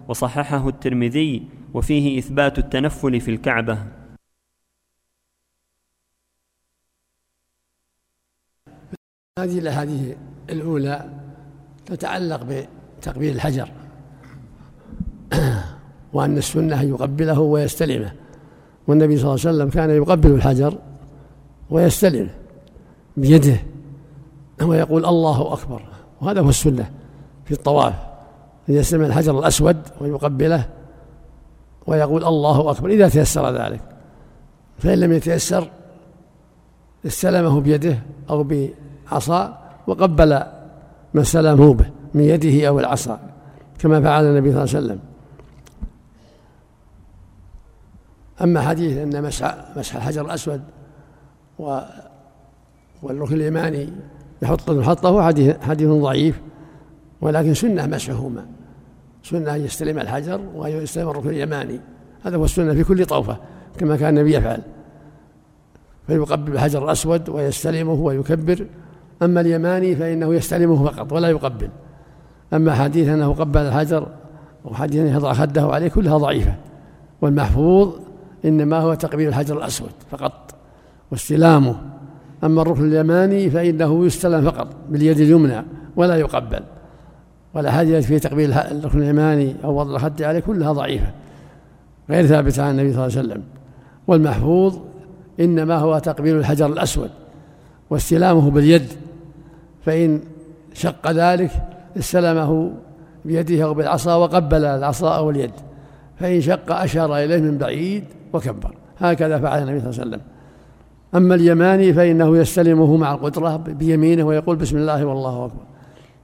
وصححه الترمذي وفيه إثبات التنفل في الكعبة. هذه الاحاديث الأولى تتعلق بتقبيل الحجر وأن السنة أن يقبله ويستلمه والنبي صلى الله عليه وسلم كان يقبل الحجر ويستلمه بيده ويقول الله أكبر وهذا هو السنة في الطواف أن يستلم الحجر الأسود ويقبله ويقول الله أكبر إذا تيسر ذلك فإن لم يتيسر استلمه بيده أو عصا وقبل ما استلمه به من يده أو العصا كما فعل النبي صلى الله عليه وسلم. أما حديث أن مسح مسح الحجر الأسود و والركن اليماني يحط حطه حديث حديث ضعيف ولكن سنة مسحهما. سنة أن يستلم الحجر وأن يستلم الركن اليماني. هذا هو السنة في كل طوفة كما كان النبي يفعل. فيقبل الحجر الأسود ويستلمه ويكبر أما اليماني فإنه يستلمه فقط ولا يقبل. أما حديث أنه قبل الحجر وحديث أنه يضع خده عليه كلها ضعيفة. والمحفوظ إنما هو تقبيل الحجر الأسود فقط واستلامه. أما الركن اليماني فإنه يستلم فقط باليد اليمنى ولا يقبل. والأحاديث في تقبيل الركن اليماني أو وضع الخد عليه كلها ضعيفة. غير ثابتة عن النبي صلى الله عليه وسلم. والمحفوظ إنما هو تقبيل الحجر الأسود واستلامه باليد فإن شق ذلك استلمه بيده أو بالعصا وقبل العصا أو اليد. فإن شق أشار إليه من بعيد وكبر. هكذا فعل النبي صلى الله عليه وسلم. أما اليماني فإنه يستلمه مع القدرة بيمينه ويقول بسم الله والله أكبر.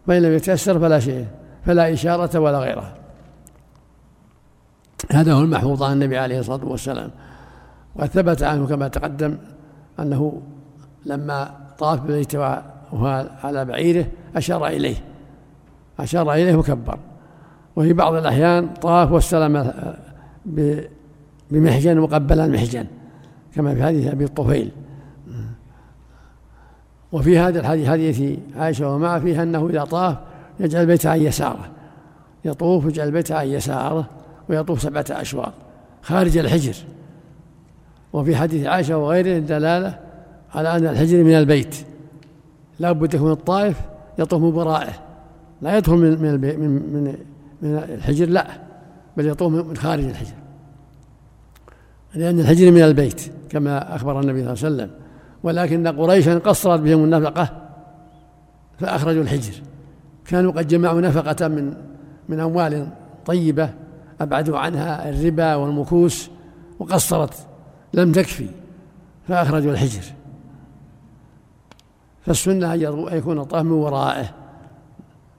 فإن لم يتيسر فلا شيء فلا إشارة ولا غيرها هذا هو المحفوظ عن النبي عليه الصلاة والسلام. وقد ثبت عنه كما تقدم أنه لما طاف بالبيت وهو على بعيره أشار إليه. أشار إليه وكبر وفي بعض الأحيان طاف واستلم بمحجن مقبلا محجن كما في حديث أبي الطفيل. وفي هذا الحديث حديث عائشة ومع فيها أنه إذا طاف يجعل البيت عن يساره. يطوف يجعل البيت عن يساره ويطوف سبعة أشواط خارج الحجر. وفي حديث عائشة وغيره الدلالة على أن الحجر من البيت. لا بد يكون الطائف يطوف من ورائه لا يدخل من من من, من, الحجر لا بل يطوف من خارج الحجر. لأن الحجر من البيت كما أخبر النبي صلى الله عليه وسلم. ولكن قريشا قصرت بهم النفقة فأخرجوا الحجر. كانوا قد جمعوا نفقة من من أموال طيبة أبعدوا عنها الربا والمكوس وقصرت لم تكفي فأخرجوا الحجر. فالسنة أن يكون الطواف من ورائه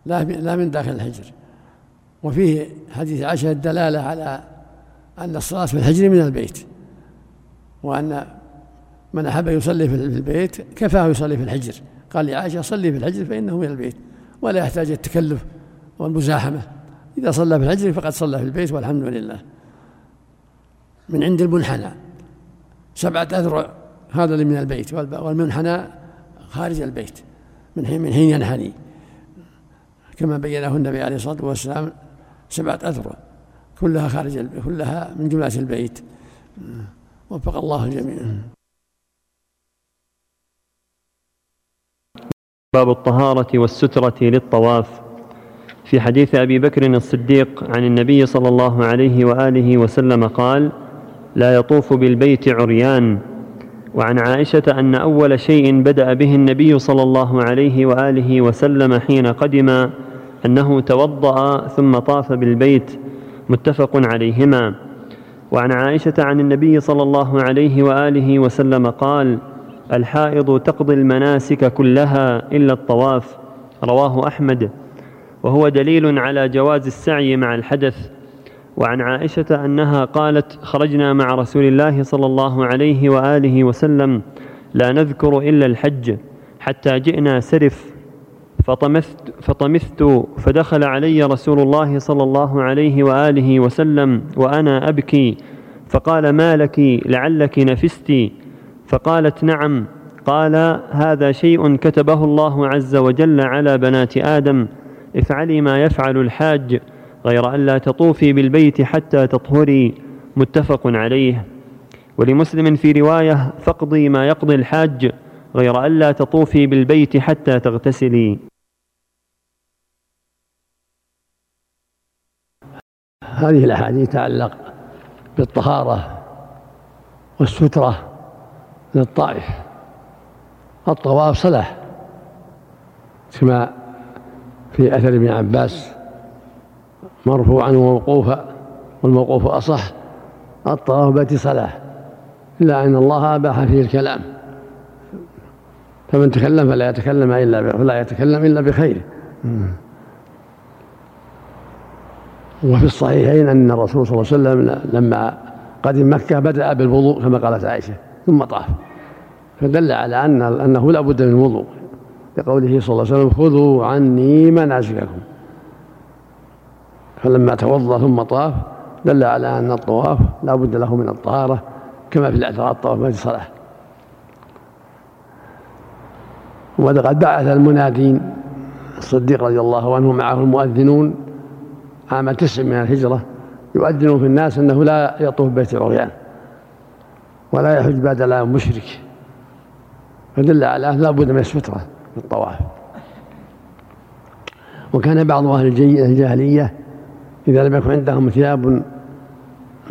لا لا من داخل الحجر وفيه حديث عائشة الدلالة على أن الصلاة في الحجر من البيت وأن من أحب يصلي في البيت كفاه يصلي في الحجر قال لعائشة صلي في الحجر فإنه من البيت ولا يحتاج التكلف والمزاحمة. إذا صلى في الحجر فقد صلى في البيت والحمد لله. من عند المنحنى سبعة أذرع هذا اللي من البيت والمنحنى خارج البيت من حين من حين ينحني. كما بينه النبي عليه الصلاة والسلام سبعة أذرع كلها خارج كلها من جملة البيت. وفق الله الجميع باب الطهارة والسترة للطواف. في حديث أبي بكر الصديق عن النبي صلى الله عليه وآله وسلم قال لا يطوف بالبيت عريان. وعن عائشة أن أول شيء بدأ به النبي صلى الله عليه وآله وسلم حين قدم أنه توضأ ثم طاف بالبيت متفق عليهما. وعن عائشة عن النبي صلى الله عليه وآله وسلم قال الحائض تقضي المناسك كلها إلا الطواف. رواه أحمد. وهو دليل على جواز السعي مع الحدث. وعن عائشة أنها قالت خرجنا مع رسول الله صلى الله عليه وآله وسلم لا نذكر إلا الحج حتى جئنا سرف فطمثت, فطمثت فدخل علي رسول الله صلى الله عليه وآله وسلم وأنا أبكي فقال ما لك؟ لعلك نفست. فقالت نعم. قال هذا شيء كتبه الله عز وجل على بنات آدم افعلي ما يفعل الحاج. غير أن لا تطوفي بالبيت حتى تطهري متفق عليه. ولمسلم في رواية فاقضي ما يقضي الحاج غير أن لا تطوفي بالبيت حتى تغتسلي. هذه الأحاديث تتعلق بالطهارة والسترة للطائف. الطواف صلاة كما في أثر ابن عباس مرفوعا وموقوفا والموقوف أصح. الطواف بيت صلاة إلا أن الله أباح فيه الكلام. فمن تكلم فلا يتكلم إلا فلا يتكلم إلا بخير. وفي الصحيحين أن الرسول صلى الله عليه وسلم لما قدم مكة بدأ بالوضوء كما قالت عائشة ثم طاف. فدل على أن أنه لا بد من الوضوء لقوله صلى الله عليه وسلم خذوا عني مناسككم فلما توضأ ثم طاف دل على أن الطواف لا بد له من الطهارة كما في الاعتراض طواف ما في صلاة. وقد بعث المنادين الصديق رضي الله عنه معه المؤذنون عام تسع من الهجرة يؤذنون في الناس أنه لا يطوف بيت العريان ولا يحج بعد الآن مشرك. فدل على أن لا بد من السترة في الطواف. وكان بعض أهل الجاهلية إذا لم يكن عندهم ثياب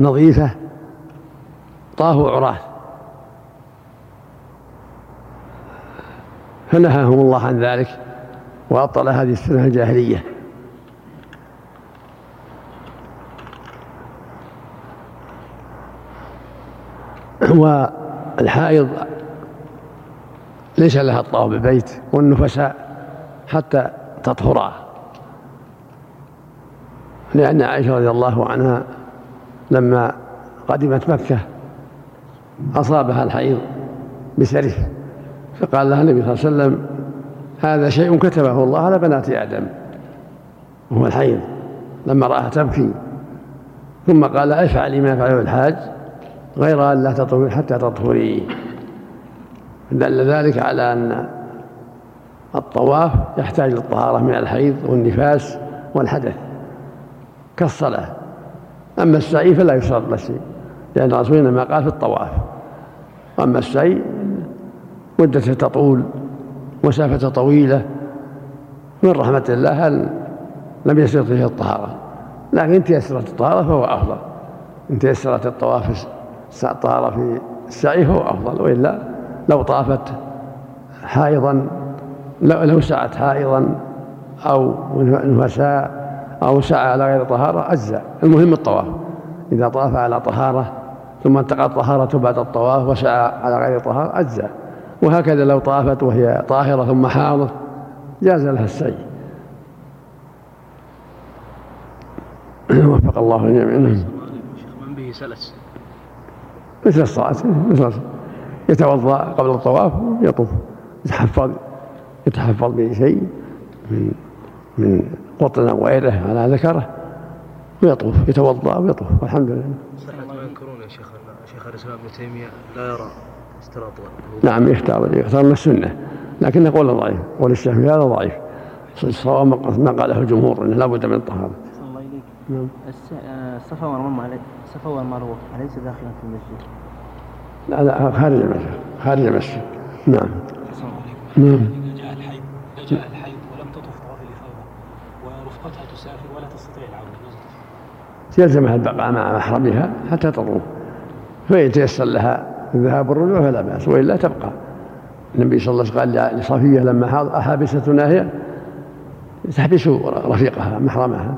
نظيفة طافوا عراه فنهاهم الله عن ذلك وأبطل هذه السنة الجاهلية. والحائض ليس لها الطواف بالبيت والنفساء حتى تطهرا لأن عائشة رضي الله عنها لما قدمت مكة أصابها الحيض بسرف فقال لها النبي صلى الله عليه وسلم هذا شيء كتبه الله على بنات آدم وهو الحيض لما رآها تبكي. ثم قال أفعلي ما يفعله الحاج غير أن لا تطهري حتى تطهري. دل ذلك على أن الطواف يحتاج للطهارة من الحيض والنفاس والحدث. كالصلاة. أما السعي فلا يشترط له شيء لأن الرسول إنما قال في الطواف. أما السعي مدته تطول مسافة طويلة من رحمة الله هل لم يسر فيه الطهارة. لكن إن تيسرت الطهارة فهو أفضل. إن تيسرت الطواف الطهارة في السعي فهو أفضل. وإلا لو طافت حائضا لو سعت حائضا أو نفساء أو سعى على غير طهارة أجزاء المهم الطواف. إذا طاف على طهارة ثم انتقضت طهارته بعد الطواف وسعى على غير طهارة أجزاء وهكذا لو طافت وهي طاهرة ثم حاضت جاز لها السعي. وفق الله الجميع. من به سلس مثل الصلاة. مثل يتوضأ قبل الطواف يطوف يتحفظ يتحفظ بشيء من من قطن أو غيره على ذكره ويطوف يتوضأ ويطوف والحمد لله. ما ينكرون يا شيخ شيخ الإسلام ابن تيمية لا يرى اشتراط نعم يختار يختار من السنة لكن قول ضعيف قول الشافعي هذا ضعيف الصواب ما قاله الجمهور إنه لابد من الطهارة. الله اليك. نعم. الصفا والمروة الصفا والمروة أليس داخلا في المسجد؟ لا لا خارج المسجد خارج المسجد نعم. نعم. إذا جاء الحيض إذا جاء الحيض ولم تطف طواف الإفاضة ورفقتها تسافر ولا تستطيع العودة يلزمها البقاء مع محرمها حتى تطوف فإن تيسر لها الذهاب والرجوع فلا بأس وإلا تبقى. النبي صلى الله عليه وسلم قال لصفية لما أحابستنا هي تحبس رفيقها محرمها.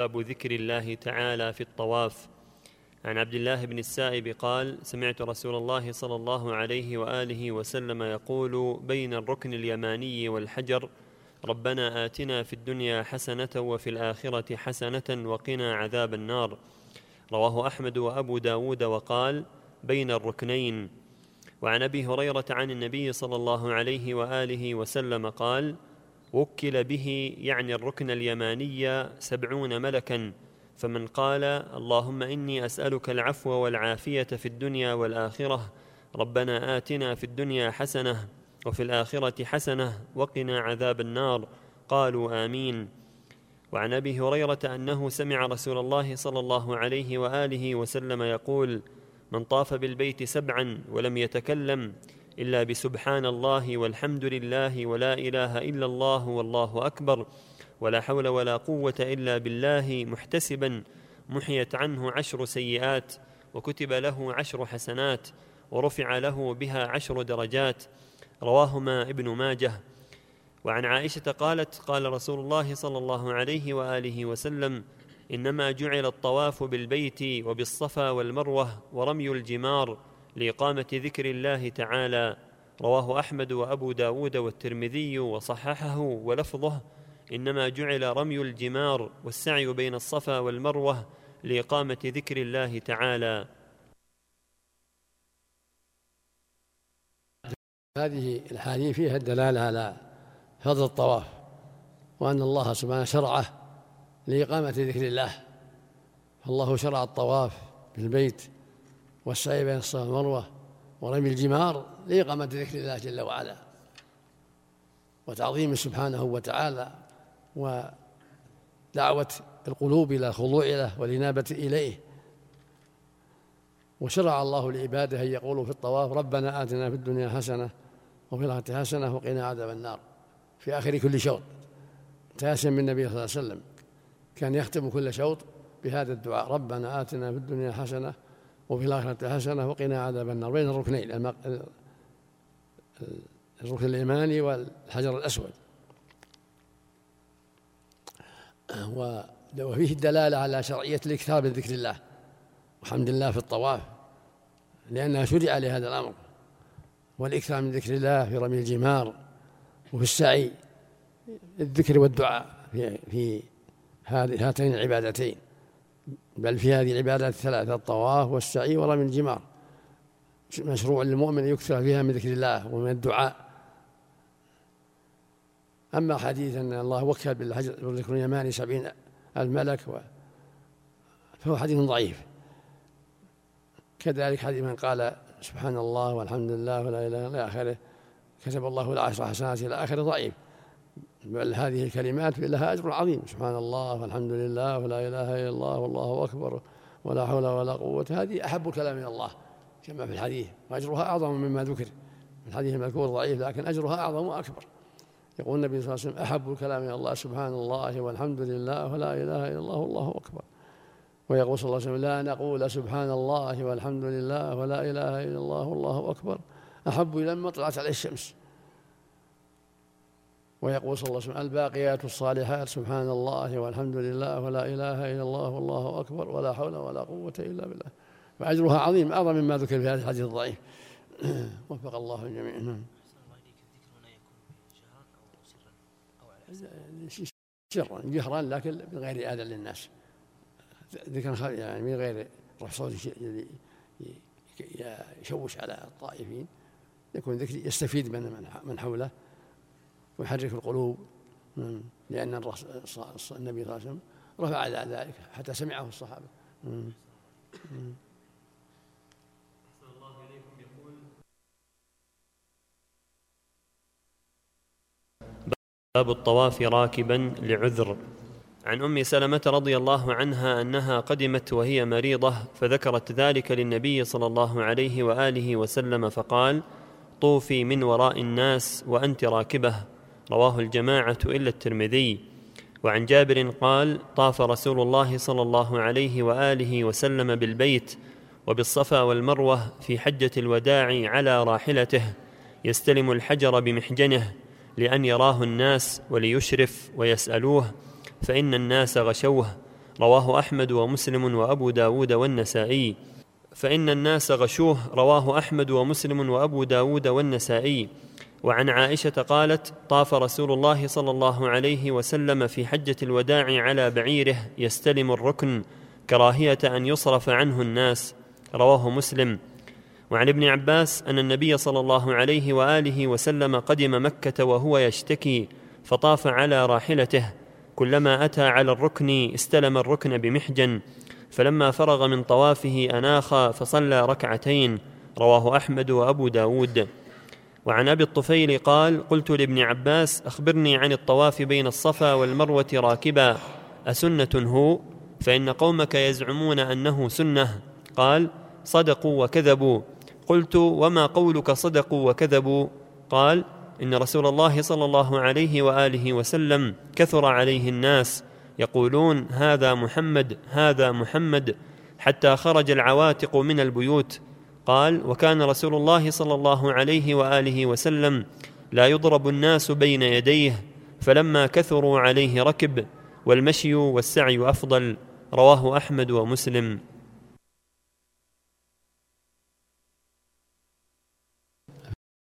باب ذكر الله تعالى في الطواف. عن عبد الله بن السائب قال سمعت رسول الله صلى الله عليه وآله وسلم يقول بين الركن اليماني والحجر ربنا آتنا في الدنيا حسنة وفي الآخرة حسنة وقنا عذاب النار رواه أحمد وأبو داود وقال بين الركنين وعن أبي هريرة عن النبي صلى الله عليه وآله وسلم قال وكل به يعني الركن اليماني سبعون ملكا فمن قال اللهم إني أسألك العفو والعافية في الدنيا والآخرة ربنا آتنا في الدنيا حسنة وفي الآخرة حسنة وقنا عذاب النار. قالوا آمين. وعن أبي هريرة أنه سمع رسول الله صلى الله عليه وآله وسلم يقول من طاف بالبيت سبعا ولم يتكلم إلا بسبحان الله والحمد لله ولا إله إلا الله والله أكبر ولا حول ولا قوة إلا بالله محتسبا محيت عنه عشر سيئات وكتب له عشر حسنات ورفع له بها عشر درجات رواهما ابن ماجه. وعن عائشة قالت قال رسول الله صلى الله عليه وآله وسلم إنما جعل الطواف بالبيت وبالصفا والمروة ورمي الجمار لإقامة ذكر الله تعالى. رواه أحمد وأبو داود والترمذي وصححه ولفظه إنما جعل رمي الجمار والسعي بين الصفا والمروة لإقامة ذكر الله تعالى. هذه الحديث فيها الدلالة على فضل الطواف وأن الله سبحانه شرعه لإقامة ذكر الله. فالله شرع الطواف بالبيت والسعي بين الصفا والمروة ورمي الجمار لإقامة ذكر الله جل وعلا وتعظيمه سبحانه وتعالى. ودعوة القلوب إلى الخضوع له والإنابة إليه. وشرع الله لعباده أن يقولوا في الطواف ربنا آتنا في الدنيا حسنة وفي الآخرة حسنة وقنا عذاب النار. في آخر كل شوط. تاسم من النبي صلى الله عليه وسلم. كان يختم كل شوط بهذا الدعاء ربنا آتنا في الدنيا حسنة وفي الآخرة حسنة وقنا عذاب النار. بين الركنين الركن الإيماني والحجر الأسود. وفيه الدلالة على شرعية الإكثار من ذكر الله وحمد الله في الطواف لأنها شرع لهذا الأمر. والإكثار من ذكر الله في رمي الجمار وفي السعي الذكر والدعاء في في هاتين العبادتين. بل في هذه العبادات الثلاثة الطواف والسعي ورمي الجمار. مشروع للمؤمن يكثر فيها من ذكر الله ومن الدعاء. أما حديث أن الله وكل بالحجر بالذكر اليماني سبعين الملك فهو حديث ضعيف. كذلك حديث من قال سبحان الله والحمد لله ولا إله إلا آخره كتب الله العشر حسنات إلى آخره ضعيف. بل هذه الكلمات لها أجر عظيم. سبحان الله والحمد لله ولا إله إلا الله والله أكبر ولا حول ولا قوة. هذه أحب الكلام إلى الله كما في الحديث وأجرها أعظم مما ذكر. الحديث المذكور ضعيف لكن أجرها أعظم وأكبر. يقول النبي صلى الله عليه وسلم أحب الكلام إلى الله سبحان الله والحمد لله ولا إله إلا الله والله أكبر. ويقول صلى الله عليه وسلم لا نقول سبحان الله والحمد لله ولا إله إلا الله والله أكبر. أحب إلى ما طلعت عليه الشمس. ويقول صلى الله عليه وسلم الباقيات الصالحات سبحان الله والحمد لله ولا إله إلا الله والله أكبر ولا حول ولا قوة إلا بالله. فأجرها عظيم أعظم مما ذكر في هذا الحديث الضعيف. وفق الله الجميع. شرا جهرا لكن بغير اذى للناس. ذكر يعني من غير رفع صوت يشوش على الطائفين يكون ذكر يستفيد من من حوله ويحرك القلوب لأن النبي صلى الله عليه وسلم رفع ذلك حتى سمعه الصحابة. باب الطواف راكبا لعذر. عن أم سلمة رضي الله عنها أنها قدمت وهي مريضة فذكرت ذلك للنبي صلى الله عليه وآله وسلم فقال طوفي من وراء الناس وأنت راكبة. رواه الجماعة إلا الترمذي. وعن جابر قال طاف رسول الله صلى الله عليه وآله وسلم بالبيت وبالصفا والمروة في حجة الوداع على راحلته يستلم الحجر بمحجنه لأن يراه الناس وليشرف ويسألوه فإن الناس غشوه. رواه أحمد ومسلم وأبو داود والنسائي. فإن الناس غشوه رواه أحمد ومسلم وأبو داود والنسائي. وعن عائشة قالت طاف رسول الله صلى الله عليه وسلم في حجة الوداع على بعيره يستلم الركن كراهية أن يصرف عنه الناس. رواه مسلم. وعن ابن عباس أن النبي صلى الله عليه وآله وسلم قدم مكة وهو يشتكي فطاف على راحلته. كلما أتى على الركن استلم الركن بمحجن فلما فرغ من طوافه أناخ فصلى ركعتين. رواه أحمد وأبو داود. وعن أبي الطفيل قال قلت لابن عباس أخبرني عن الطواف بين الصفا والمروة راكبا أسنة هو؟ فإن قومك يزعمون أنه سنة. قال صدقوا وكذبوا. قلت وما قولك صدقوا وكذبوا. قال إن رسول الله صلى الله عليه وآله وسلم كثر عليه الناس يقولون هذا محمد هذا محمد حتى خرج العواتق من البيوت. قال وكان رسول الله صلى الله عليه وآله وسلم لا يضرب الناس بين يديه فلما كثروا عليه ركب والمشي والسعي أفضل. رواه أحمد ومسلم.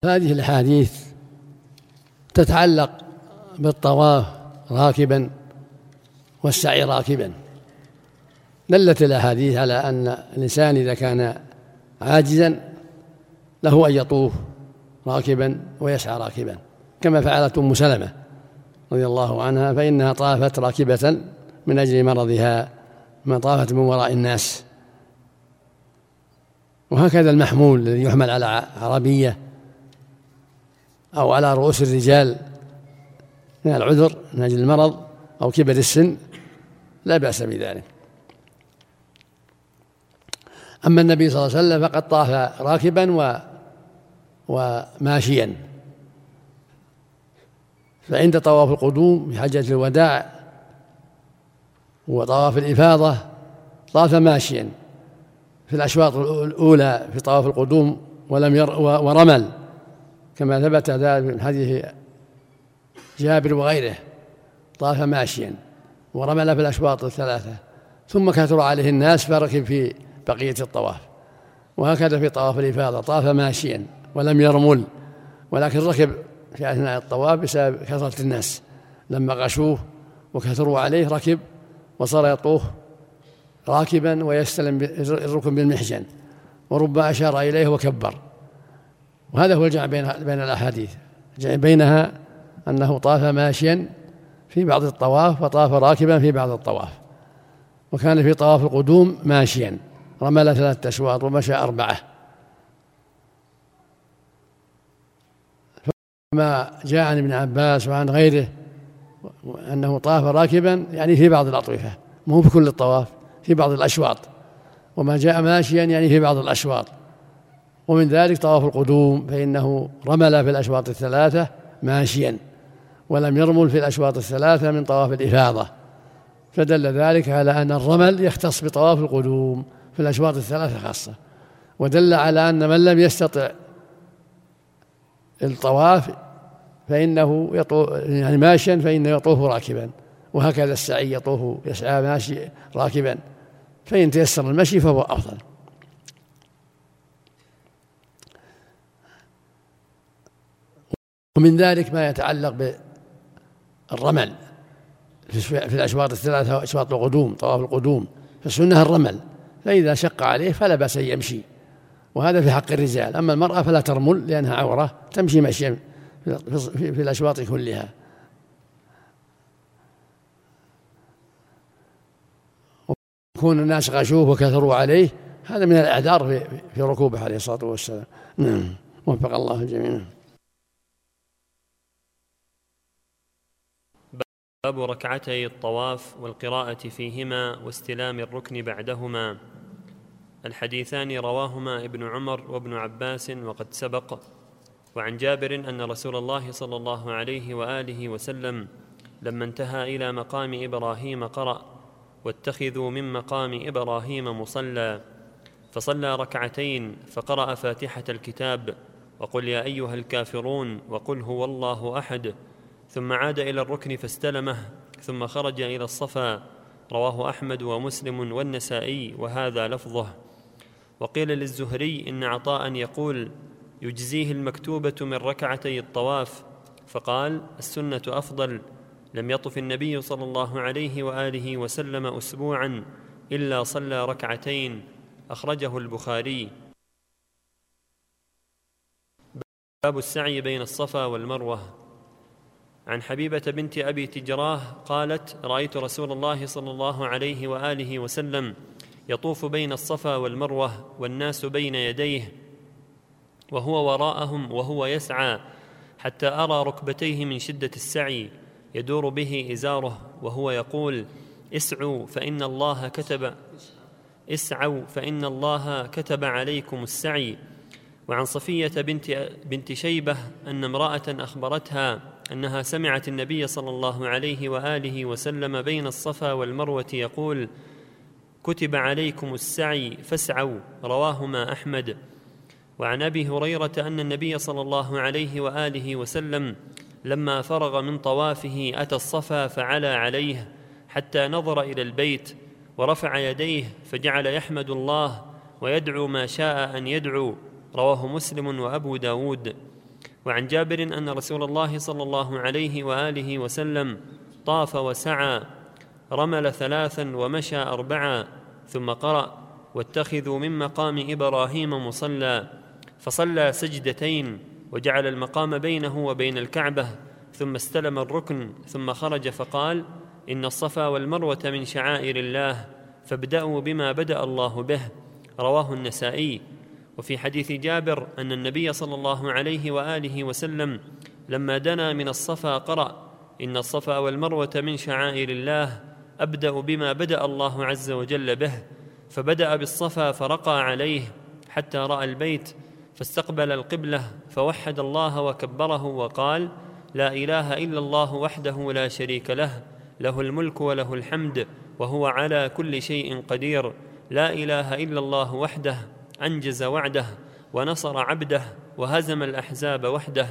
هذه الأحاديث تتعلق بالطواف راكبا والسعي راكبا. دلت الأحاديث على أن الإنسان إذا كان عاجزا له أن يطوف راكبا ويسعى راكبا. كما فعلت أم سلمة رضي الله عنها فإنها طافت راكبة من أجل مرضها ما طافت من وراء الناس. وهكذا المحمول الذي يحمل على عربية أو على رؤوس الرجال من العذر من أجل المرض أو كبر السن لا بأس بذلك. أما النبي صلى الله عليه وسلم فقد طاف راكبا و وماشيا. فعند طواف القدوم في حجة الوداع وطواف الإفاضة طاف ماشيا. في الأشواط الأولى في طواف القدوم ولم ير ورمل. كما ثبت ذلك من حديث جابر وغيره طاف ماشيا ورمل في الأشواط الثلاثة ثم كثر عليه الناس فركب في بقية الطواف. وهكذا في طواف الإفاضة طاف ماشيا ولم يرمل ولكن ركب في أثناء الطواف بسبب كثرة الناس. لما غشوه وكثروا عليه ركب وصار يطوف راكبا ويستلم الركن بالمحجن وربما أشار إليه وكبر. وهذا هو الجمع بين بين الأحاديث. الجمع بينها أنه طاف ماشيا في بعض الطواف وطاف راكبا في بعض الطواف. وكان في طواف القدوم ماشيا. رمل ثلاثة أشواط ومشى أربعة. ما جاء عن ابن عباس وعن غيره أنه طاف راكبا يعني في بعض الأطرفة مو في كل الطواف في بعض الأشواط. وما جاء ماشيا يعني في بعض الأشواط. ومن ذلك طواف القدوم فإنه رمل في الأشواط الثلاثة ماشيا ولم يرمل في الأشواط الثلاثة من طواف الإفاضة. فدل ذلك على أن الرمل يختص بطواف القدوم في الأشواط الثلاثة خاصة ودل على أن من لم يستطع الطواف فإنه يطوف يعني ماشيا فإنه يطوف راكبا وهكذا السعي يطوف يسعى ماشي راكبا فإن تيسر المشي فهو أفضل. ومن ذلك ما يتعلق بالرمل في الأشواط الثلاثة أشواط القدوم طواف القدوم فالسنة الرمل. فإذا شق عليه فلا بأس أن يمشي. وهذا في حق الرجال. أما المرأة فلا ترمل لأنها عورة تمشي مشيا في الأشواط كلها. وكون الناس غشوه وكثروا عليه هذا من الأعذار في, في ركوبه عليه الصلاة والسلام. نعم. وفق الله الجميع. باب ركعتي الطواف والقراءة فيهما واستلام الركن بعدهما. الحديثان رواهما ابن عمر وابن عباس وقد سبق. وعن جابر أن رسول الله صلى الله عليه وآله وسلم لما انتهى إلى مقام إبراهيم قرأ واتخذوا من مقام إبراهيم مصلى فصلى ركعتين فقرأ فاتحة الكتاب. وقل يا أيها الكافرون وقل هو الله أحد ثم عاد إلى الركن فاستلمه ثم خرج إلى الصفا. رواه أحمد ومسلم والنسائي وهذا لفظه. وقيل للزهري إن عطاء يقول يجزيه المكتوبة من ركعتي الطواف. فقال السنة أفضل. لم يطف النبي صلى الله عليه وآله وسلم اسبوعا إلا صلى ركعتين. أخرجه البخاري. باب السعي بين الصفا والمروة. عن حبيبة بنت أبي تجراه قالت رأيت رسول الله صلى الله عليه وآله وسلم يطوف بين الصفا والمروة والناس بين يديه وهو وراءهم وهو يسعى حتى أرى ركبتيه من شدة السعي يدور به إزاره وهو يقول اسعوا فإن الله كتب اسعوا فإن الله كتب عليكم السعي وعن صفية بنت بنت شيبة أن امرأة أخبرتها أنها سمعت النبي صلى الله عليه وآله وسلم بين الصفا والمروة يقول كتب عليكم السعي فاسعوا رواهما أحمد. وعن أبي هريرة أن النبي صلى الله عليه وآله وسلم لما فرغ من طوافه أتى الصفا فعلى عليه حتى نظر إلى البيت ورفع يديه فجعل يحمد الله ويدعو ما شاء أن يدعو رواه مسلم وأبو داود. وعن جابر أن رسول الله صلى الله عليه وآله وسلم طاف وسعى رمل ثلاثا ومشى اربعا ثم قرأ واتخذوا من مقام إبراهيم مصلى فصلى سجدتين وجعل المقام بينه وبين الكعبة ثم استلم الركن ثم خرج فقال إن الصفا والمروة من شعائر الله فابدأوا بما بدأ الله به رواه النسائي. وفي حديث جابر أن النبي صلى الله عليه وآله وسلم لما دنا من الصفا قرأ إن الصفا والمروة من شعائر الله أبدأ بما بدأ الله عز وجل به فبدأ بالصفا فرقى عليه حتى رأى البيت فاستقبل القبلة فوحد الله وكبره وقال لا إله إلا الله وحده لا شريك له له الملك وله الحمد وهو على كل شيء قدير لا إله إلا الله وحده أنجز وعده ونصر عبده وهزم الأحزاب وحده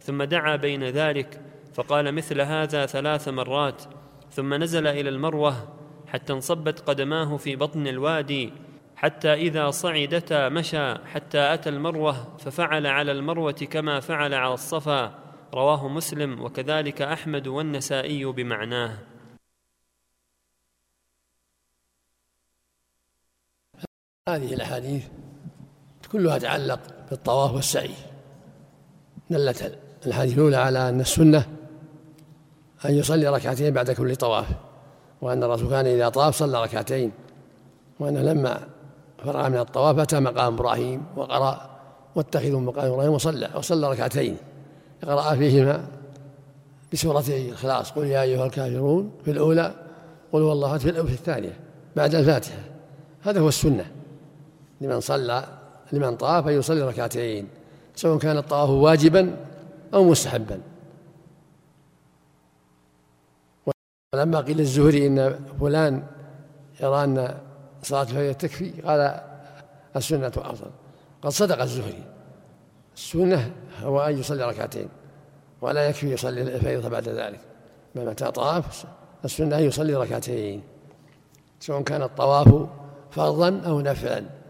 ثم دعا بين ذلك فقال مثل هذا ثلاث مرات ثم نزل إلى المروة حتى انصبت قدماه في بطن الوادي حتى إذا صعدتا مشى حتى أتى المروة ففعل على المروة كما فعل على الصفا رواه مسلم وكذلك أحمد والنسائي بمعناه. هذه الأحاديث كلها تتعلق بالطواف والسعي. دلت الحديث الأولى على أن السنة أن يصلي ركعتين بعد كل طواف وأن الرسول كان إذا طاف صلى ركعتين وأنه لما فرغ من الطواف أتى مقام إبراهيم وقرأ واتخذوا مقام إبراهيم وصلى وصلى ركعتين. قرأ فيهما بسورتي الإخلاص قل يا أيها الكافرون في الأولى قل هو الله في الثانية بعد الفاتحة. هذا هو السنة. لمن صلى لمن طاف أن يصلي ركعتين سواء كان الطواف واجبا أو مستحبا. ولما قيل الزهري إن فلان يرى أن صلاة الفجر تكفي قال السنة أفضل. قد صدق الزهري. السنة هو أن يصلي ركعتين ولا يكفي يصلي الفجر بعد ذلك. بل متى طاف السنة أن يصلي ركعتين سواء كان الطواف فرضا أو نفلا.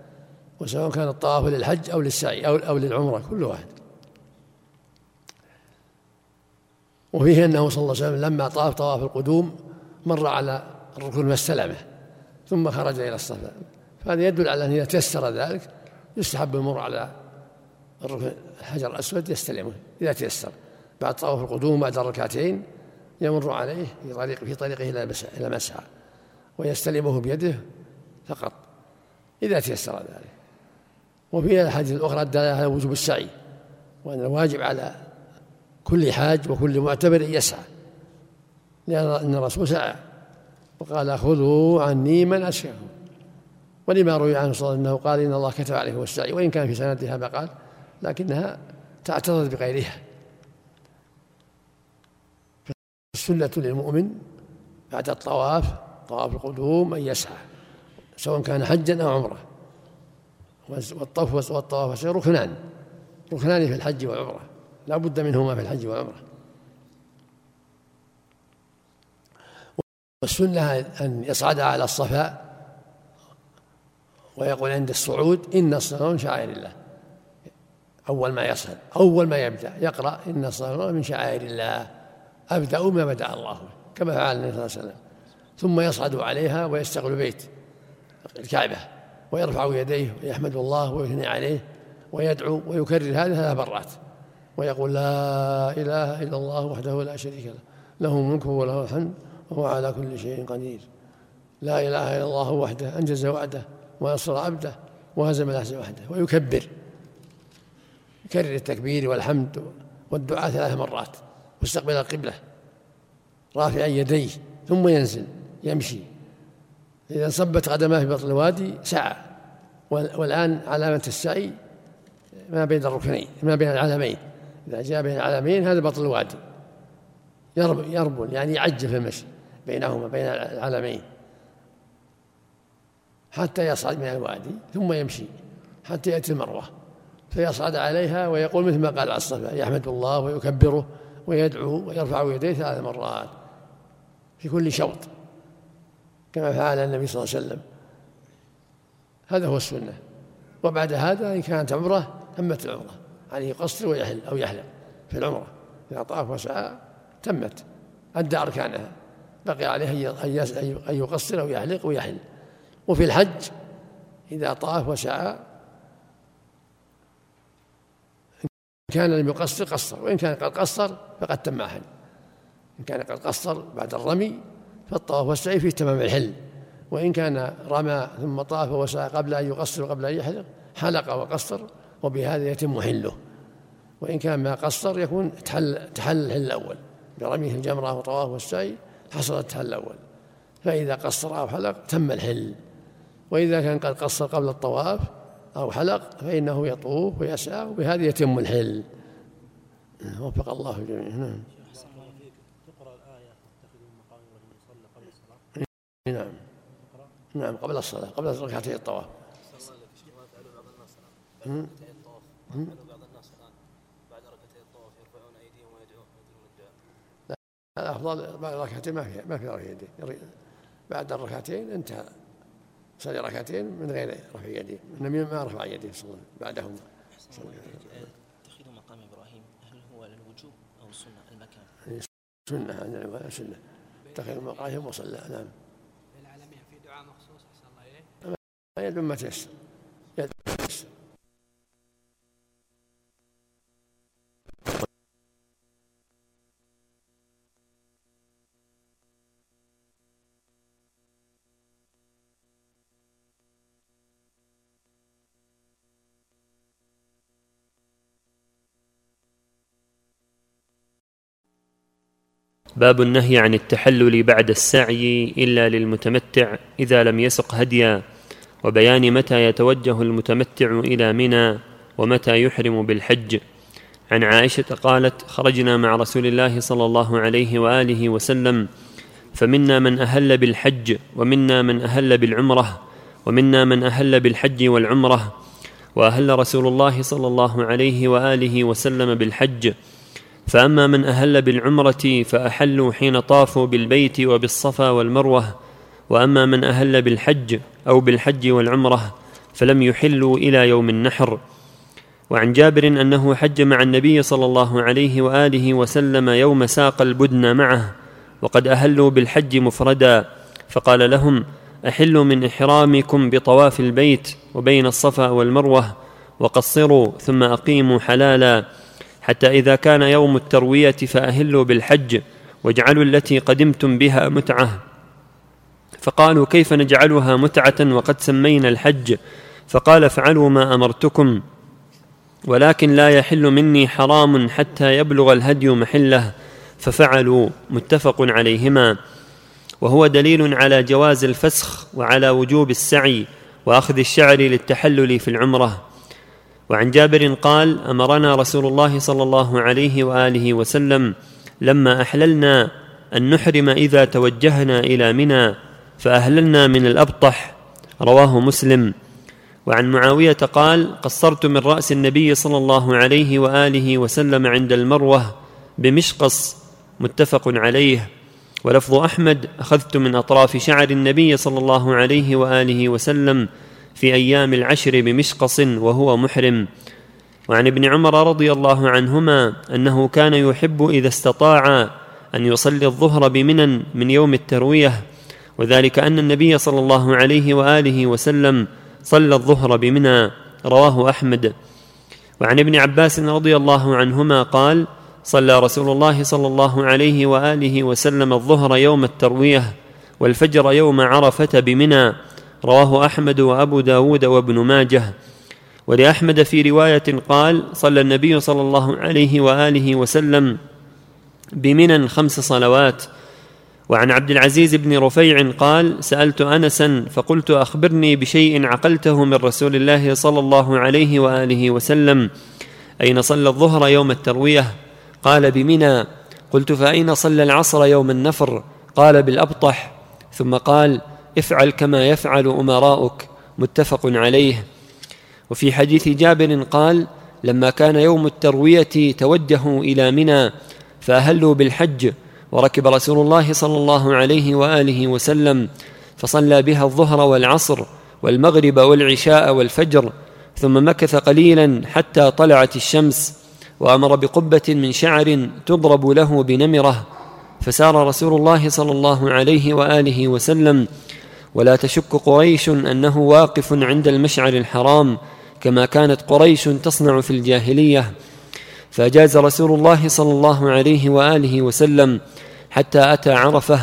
وسواء كان الطواف للحج أو للسعي أو أو للعمرة كل واحد. وفيه أنه صلى الله عليه وسلم لما طاف طواف القدوم مر على الركن واستلمه ثم خرج إلى الصفا. فهذا يدل على أن إذا تيسر ذلك يستحب المر على الركن الحجر الأسود يستلمه إذا تيسر. بعد طواف القدوم بعد الركعتين يمر عليه في طريق في طريقه إلى مسعى ويستلمه بيده فقط إذا تيسر ذلك. وفي الأحاديث الأخرى الدالة على وجوب السعي وأن الواجب على كل حاج وكل معتبر يسعى. لأن الرسول سعى وقال خذوا عني من أسكنكم ولما روي عنه صلى الله عليه وسلم أنه قال إن الله كتب عليه السعي. وإن كان في سندها قال لكنها تعترض بغيرها. السنة للمؤمن بعد الطواف طواف القدوم أن يسعى سواء كان حجا أو عمرة. والطوف والطواف ركنان. ركنان في الحج والعمرة. لا بد منهما في الحج والعمرة. والسنة أن يصعد على الصفا ويقول عند الصعود إن الصفا من شعائر الله. أول ما يصعد أول ما يبدأ. يقرأ إن الصفا من شعائر الله. أبدأ ما بدأ الله كما فعل النبي صلى الله عليه وسلم. ثم يصعد عليها ويستقبل بيت الكعبة. ويرفع يديه ويحمد الله ويثني عليه ويدعو ويكرر هذا ثلاث مرات ويقول لا إله إلا الله وحده لا شريك له. له الملك وله الحمد وهو على كل شيء قدير. لا إله إلا الله وحده أنجز وعده ونصر عبده وهزم الأحزاب وحده ويكبر. يكرر التكبير والحمد والدعاء ثلاث مرات. واستقبل القبلة. رافعا يديه ثم ينزل يمشي. إذا صبت قدماه في بطن الوادي سعى. والآن علامة السعي ما بين الركنين ما بين العلمين. إذا جاء بين العلمين هذا بطن الوادي. يربون يعني يعجل في المشي بينهما بين العلمين. حتى يصعد من الوادي ثم يمشي. حتى يأتي المروة. فيصعد عليها ويقول مثل ما قال على الصفا يحمد الله ويكبره ويدعو ويرفع يديه ثلاث مرات في كل شوط. كما فعل النبي صلى الله عليه وسلم. هذا هو السنة. وبعد هذا إن كانت عمرة تمت العمرة. عليه يقصر ويحل أو يحلق في العمرة. إذا طاف وسعى تمت. أدى أركانها. بقي عليه أن يقصر أو يحلق ويحل. وفي الحج إذا طاف وسعى كان لم يقصر قصر. وإن كان قد قصر فقد تم حل إن كان قد قصر بعد الرمي فالطواف والسعي فيه تمام الحل. وإن كان رمى ثم طاف وسعى قبل أن يقصر وقبل أن يحلق حلق وقصر وبهذا يتم حله. وإن كان ما قصر يكون تحل تحل الحل الأول. برميه الجمرة وطواف والسعي حصل التحل الأول. فإذا قصر أو حلق تم الحل. وإذا كان قد قصر قبل الطواف أو حلق فإنه يطوف ويسعى وبهذا يتم الحل. وفق الله الجميع. نعم. نعم. نعم قبل الصلاة قبل ركعتي الطواف. الأفضل بعد ركعتين ما في ما في رفع يديه بعد الركعتين انتهى. صلي ركعتين من غير رفع يديه النبي ما رفع يديه صلى بعدهم. اتخذ مقام إبراهيم. هل هو للوجوب أو السنة المكان؟ سنة سنة. اتخذ مقام وصلى نعم للعالمين في دعاء مخصوص احسن الله اليه يد ما تيسر يد ما تيسر باب النهي عن التحلل بعد السعي إلا للمتمتع إذا لم يسق هديا. وبيان متى يتوجه المتمتع إلى منى ومتى يحرم بالحج. عن عائشة قالت خرجنا مع رسول الله صلى الله عليه وآله وسلم فمنا من أهل بالحج ومنا من أهل بالعمرة ومنا من أهل بالحج والعمرة وأهل رسول الله صلى الله عليه وآله وسلم بالحج. فأما من أهل بالعمرة فأحلوا حين طافوا بالبيت وبالصفا والمروة وأما من أهل بالحج أو بالحج والعمرة فلم يحلوا إلى يوم النحر. وعن جابر أنه حج مع النبي صلى الله عليه وآله وسلم يوم ساق البدن معه وقد أهلوا بالحج مفردا. فقال لهم أحلوا من إحرامكم بطواف البيت وبين الصفا والمروة وقصروا ثم أقيموا حلالا. حتى إذا كان يوم التروية فأهلوا بالحج واجعلوا التي قدمتم بها متعة. فقالوا كيف نجعلها متعة وقد سمينا الحج؟ فقال افعلوا ما أمرتكم ولكن لا يحل مني حرام حتى يبلغ الهدي محله. ففعلوا متفق عليهما. وهو دليل على جواز الفسخ وعلى وجوب السعي وأخذ الشعر للتحلل في العمرة. وعن جابر قال أمرنا رسول الله صلى الله عليه وآله وسلم لما أحللنا أن نحرم إذا توجهنا إلى منى. فأهللنا من الأبطح رواه مسلم. وعن معاوية قال قصرت من رأس النبي صلى الله عليه وآله وسلم عند المروة بمشقص متفق عليه. ولفظ أحمد أخذت من أطراف شعر النبي صلى الله عليه وآله وسلم في أيام العشر بمشقص وهو محرم. وعن ابن عمر رضي الله عنهما أنه كان يحب إذا استطاع أن يصلي الظهر بمنى من يوم التروية. وذلك أن النبي صلى الله عليه وآله وسلم صلى الظهر بمنى رواه أحمد. وعن ابن عباس رضي الله عنهما قال صلى رسول الله صلى الله عليه وآله وسلم الظهر يوم التروية والفجر يوم عرفة بمنى رواه أحمد وأبو داود وابن ماجه ولأحمد في رواية قال صلى النبي صلى الله عليه وآله وسلم بمنى خمس صلوات وعن عبد العزيز بن رفيع قال سألت انسا فقلت أخبرني بشيء عقلته من رسول الله صلى الله عليه وآله وسلم. أين صلى الظهر يوم التروية؟ قال بمنى. قلت فأين صلى العصر يوم النفر؟ قال بالأبطح. ثم قال افعل كما يفعل أمراؤك. متفق عليه. وفي حديث جابر قال لما كان يوم التروية توجهوا إلى منى فأهلوا بالحج وركب رسول الله صلى الله عليه وآله وسلم فصلى بها الظهر والعصر والمغرب والعشاء والفجر ثم مكث قليلا حتى طلعت الشمس وأمر بقبة من شعر تضرب له بنمرة. فسار رسول الله صلى الله عليه وآله وسلم ولا تشك قريش أنه واقف عند المشعر الحرام كما كانت قريش تصنع في الجاهلية فأجاز رسول الله صلى الله عليه وآله وسلم حتى أتى عرفة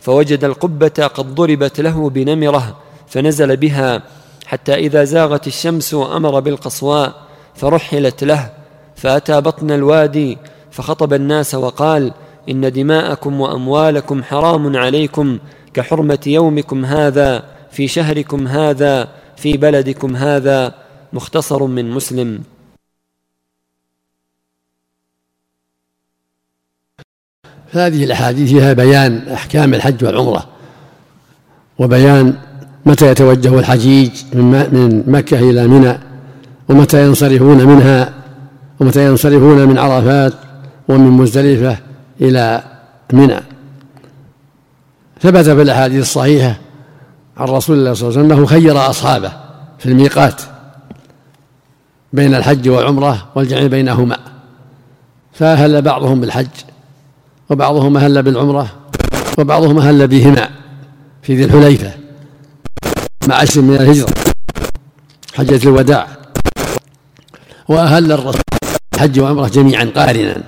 فوجد القبة قد ضربت له بنمرة فنزل بها حتى إذا زاغت الشمس أمر بالقصواء فرحلت له فأتى بطن الوادي فخطب الناس وقال إن دماءكم وأموالكم حرام عليكم كحرمة يومكم هذا في شهركم هذا في بلدكم هذا مختصر من مسلم. هذه الأحاديث فيها بيان أحكام الحج والعمرة وبيان متى يتوجه الحجيج من مكة إلى منى ومتى ينصرفون منها ومتى ينصرفون من عرفات ومن مزدلفة إلى منى. ثبت في الأحاديث الصحيحة عن رسول الله صلى الله عليه وسلم أنه خير أصحابه في الميقات بين الحج والعمرة والجمع بينهما فأهل بعضهم بالحج. وبعضهم أهل بالعمرة وبعضهم أهل بهما في ذي الحليفة مع عشر من الهجرة حجة الوداع وأهل الرسول حج وعمرة جميعا قارنا.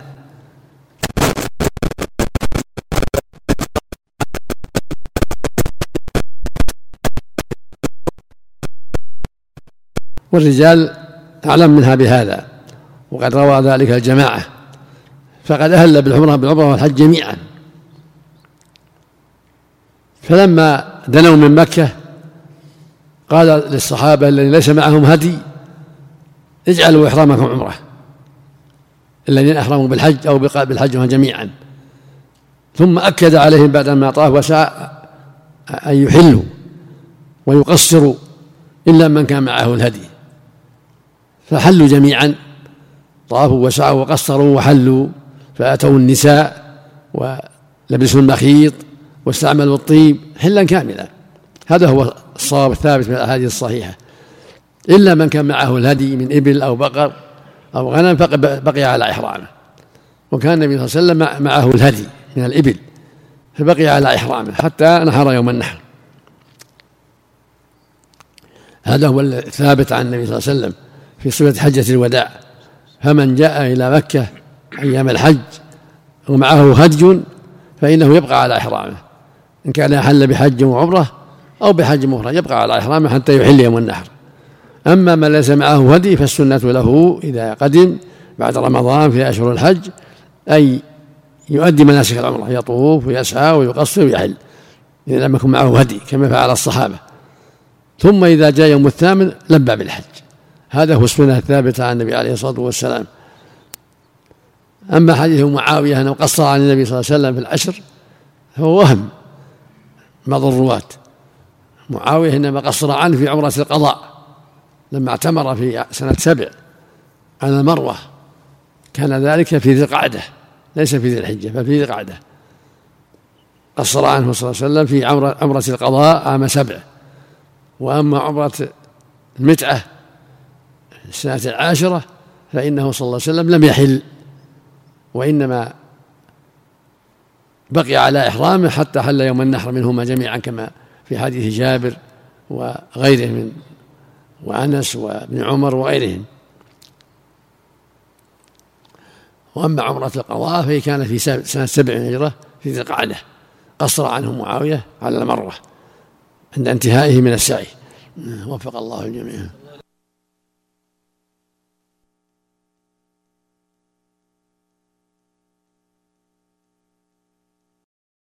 والرجال أعلم منها بهذا وقد روى ذلك الجماعة. فقد أهل بالعمرة بالعمرة والحج جميعا. فلما دنوا من مكة قال للصحابة الذين ليس معهم هدي اجعلوا إحرامكم عمرة. الذين أحرموا بالحج أو بالحج جميعا. ثم أكد عليهم بعدما طاف وسعى أن يحلوا ويقصروا إلا من كان معه الهدي. فحلوا جميعا طافوا وسعوا وقصروا وحلوا. فأتوا النساء ولبسوا المخيط واستعملوا الطيب حلا كاملا. هذا هو الصواب الثابت من الأحاديث الصحيحة. إلا من كان معه الهدي من إبل أو بقر أو غنم بقي على إحرامه. وكان النبي صلى الله عليه وسلم معه الهدي من الإبل فبقي على إحرامه حتى نحر يوم النحر. هذا هو الثابت عن النبي صلى الله عليه وسلم في صفة حجة الوداع. فمن جاء إلى مكة أيام الحج ومعه هدي فإنه يبقى على إحرامه. إن كان أحل بحج وعمرة أو بحج مفرد يبقى على إحرامه حتى يحل يوم النحر. أما من ليس معه هدي فالسنة له إذا قدم بعد رمضان في أشهر الحج أي يؤدي مناسك العمرة يطوف ويسعى ويقصر ويحل إذا لم يكن معه هدي كما فعل الصحابة. ثم إذا جاء يوم الثامن لبى بالحج. هذا هو السنة الثابتة عن النبي عليه الصلاة والسلام. أما حديث معاوية أنه قصر عن النبي صلى الله عليه وسلم في العشر فهو وهم بعض الرواة. معاوية إنما قصر عنه في عمرة القضاء لما اعتمر في سنة سبع على المروة. كان ذلك في ذي القعدة ليس في ذي الحجة بل في ذي القعدة. قصر عنه صلى الله عليه وسلم في عمرة القضاء عام سبع. وأما عمرة المتعة السنة العاشرة فإنه صلى الله عليه وسلم لم يحل. وإنما بقي على إحرامه حتى حل يوم النحر منهما جميعا كما في حديث جابر وغيره من وأنس وابن عمر وغيرهم. وأما عمرة القضاء فهي كانت في سنة سبع من الهجرة في ذي القعدة. قصر عنه معاوية على المرة عند انتهائه من السعي. وفق الله الجميع.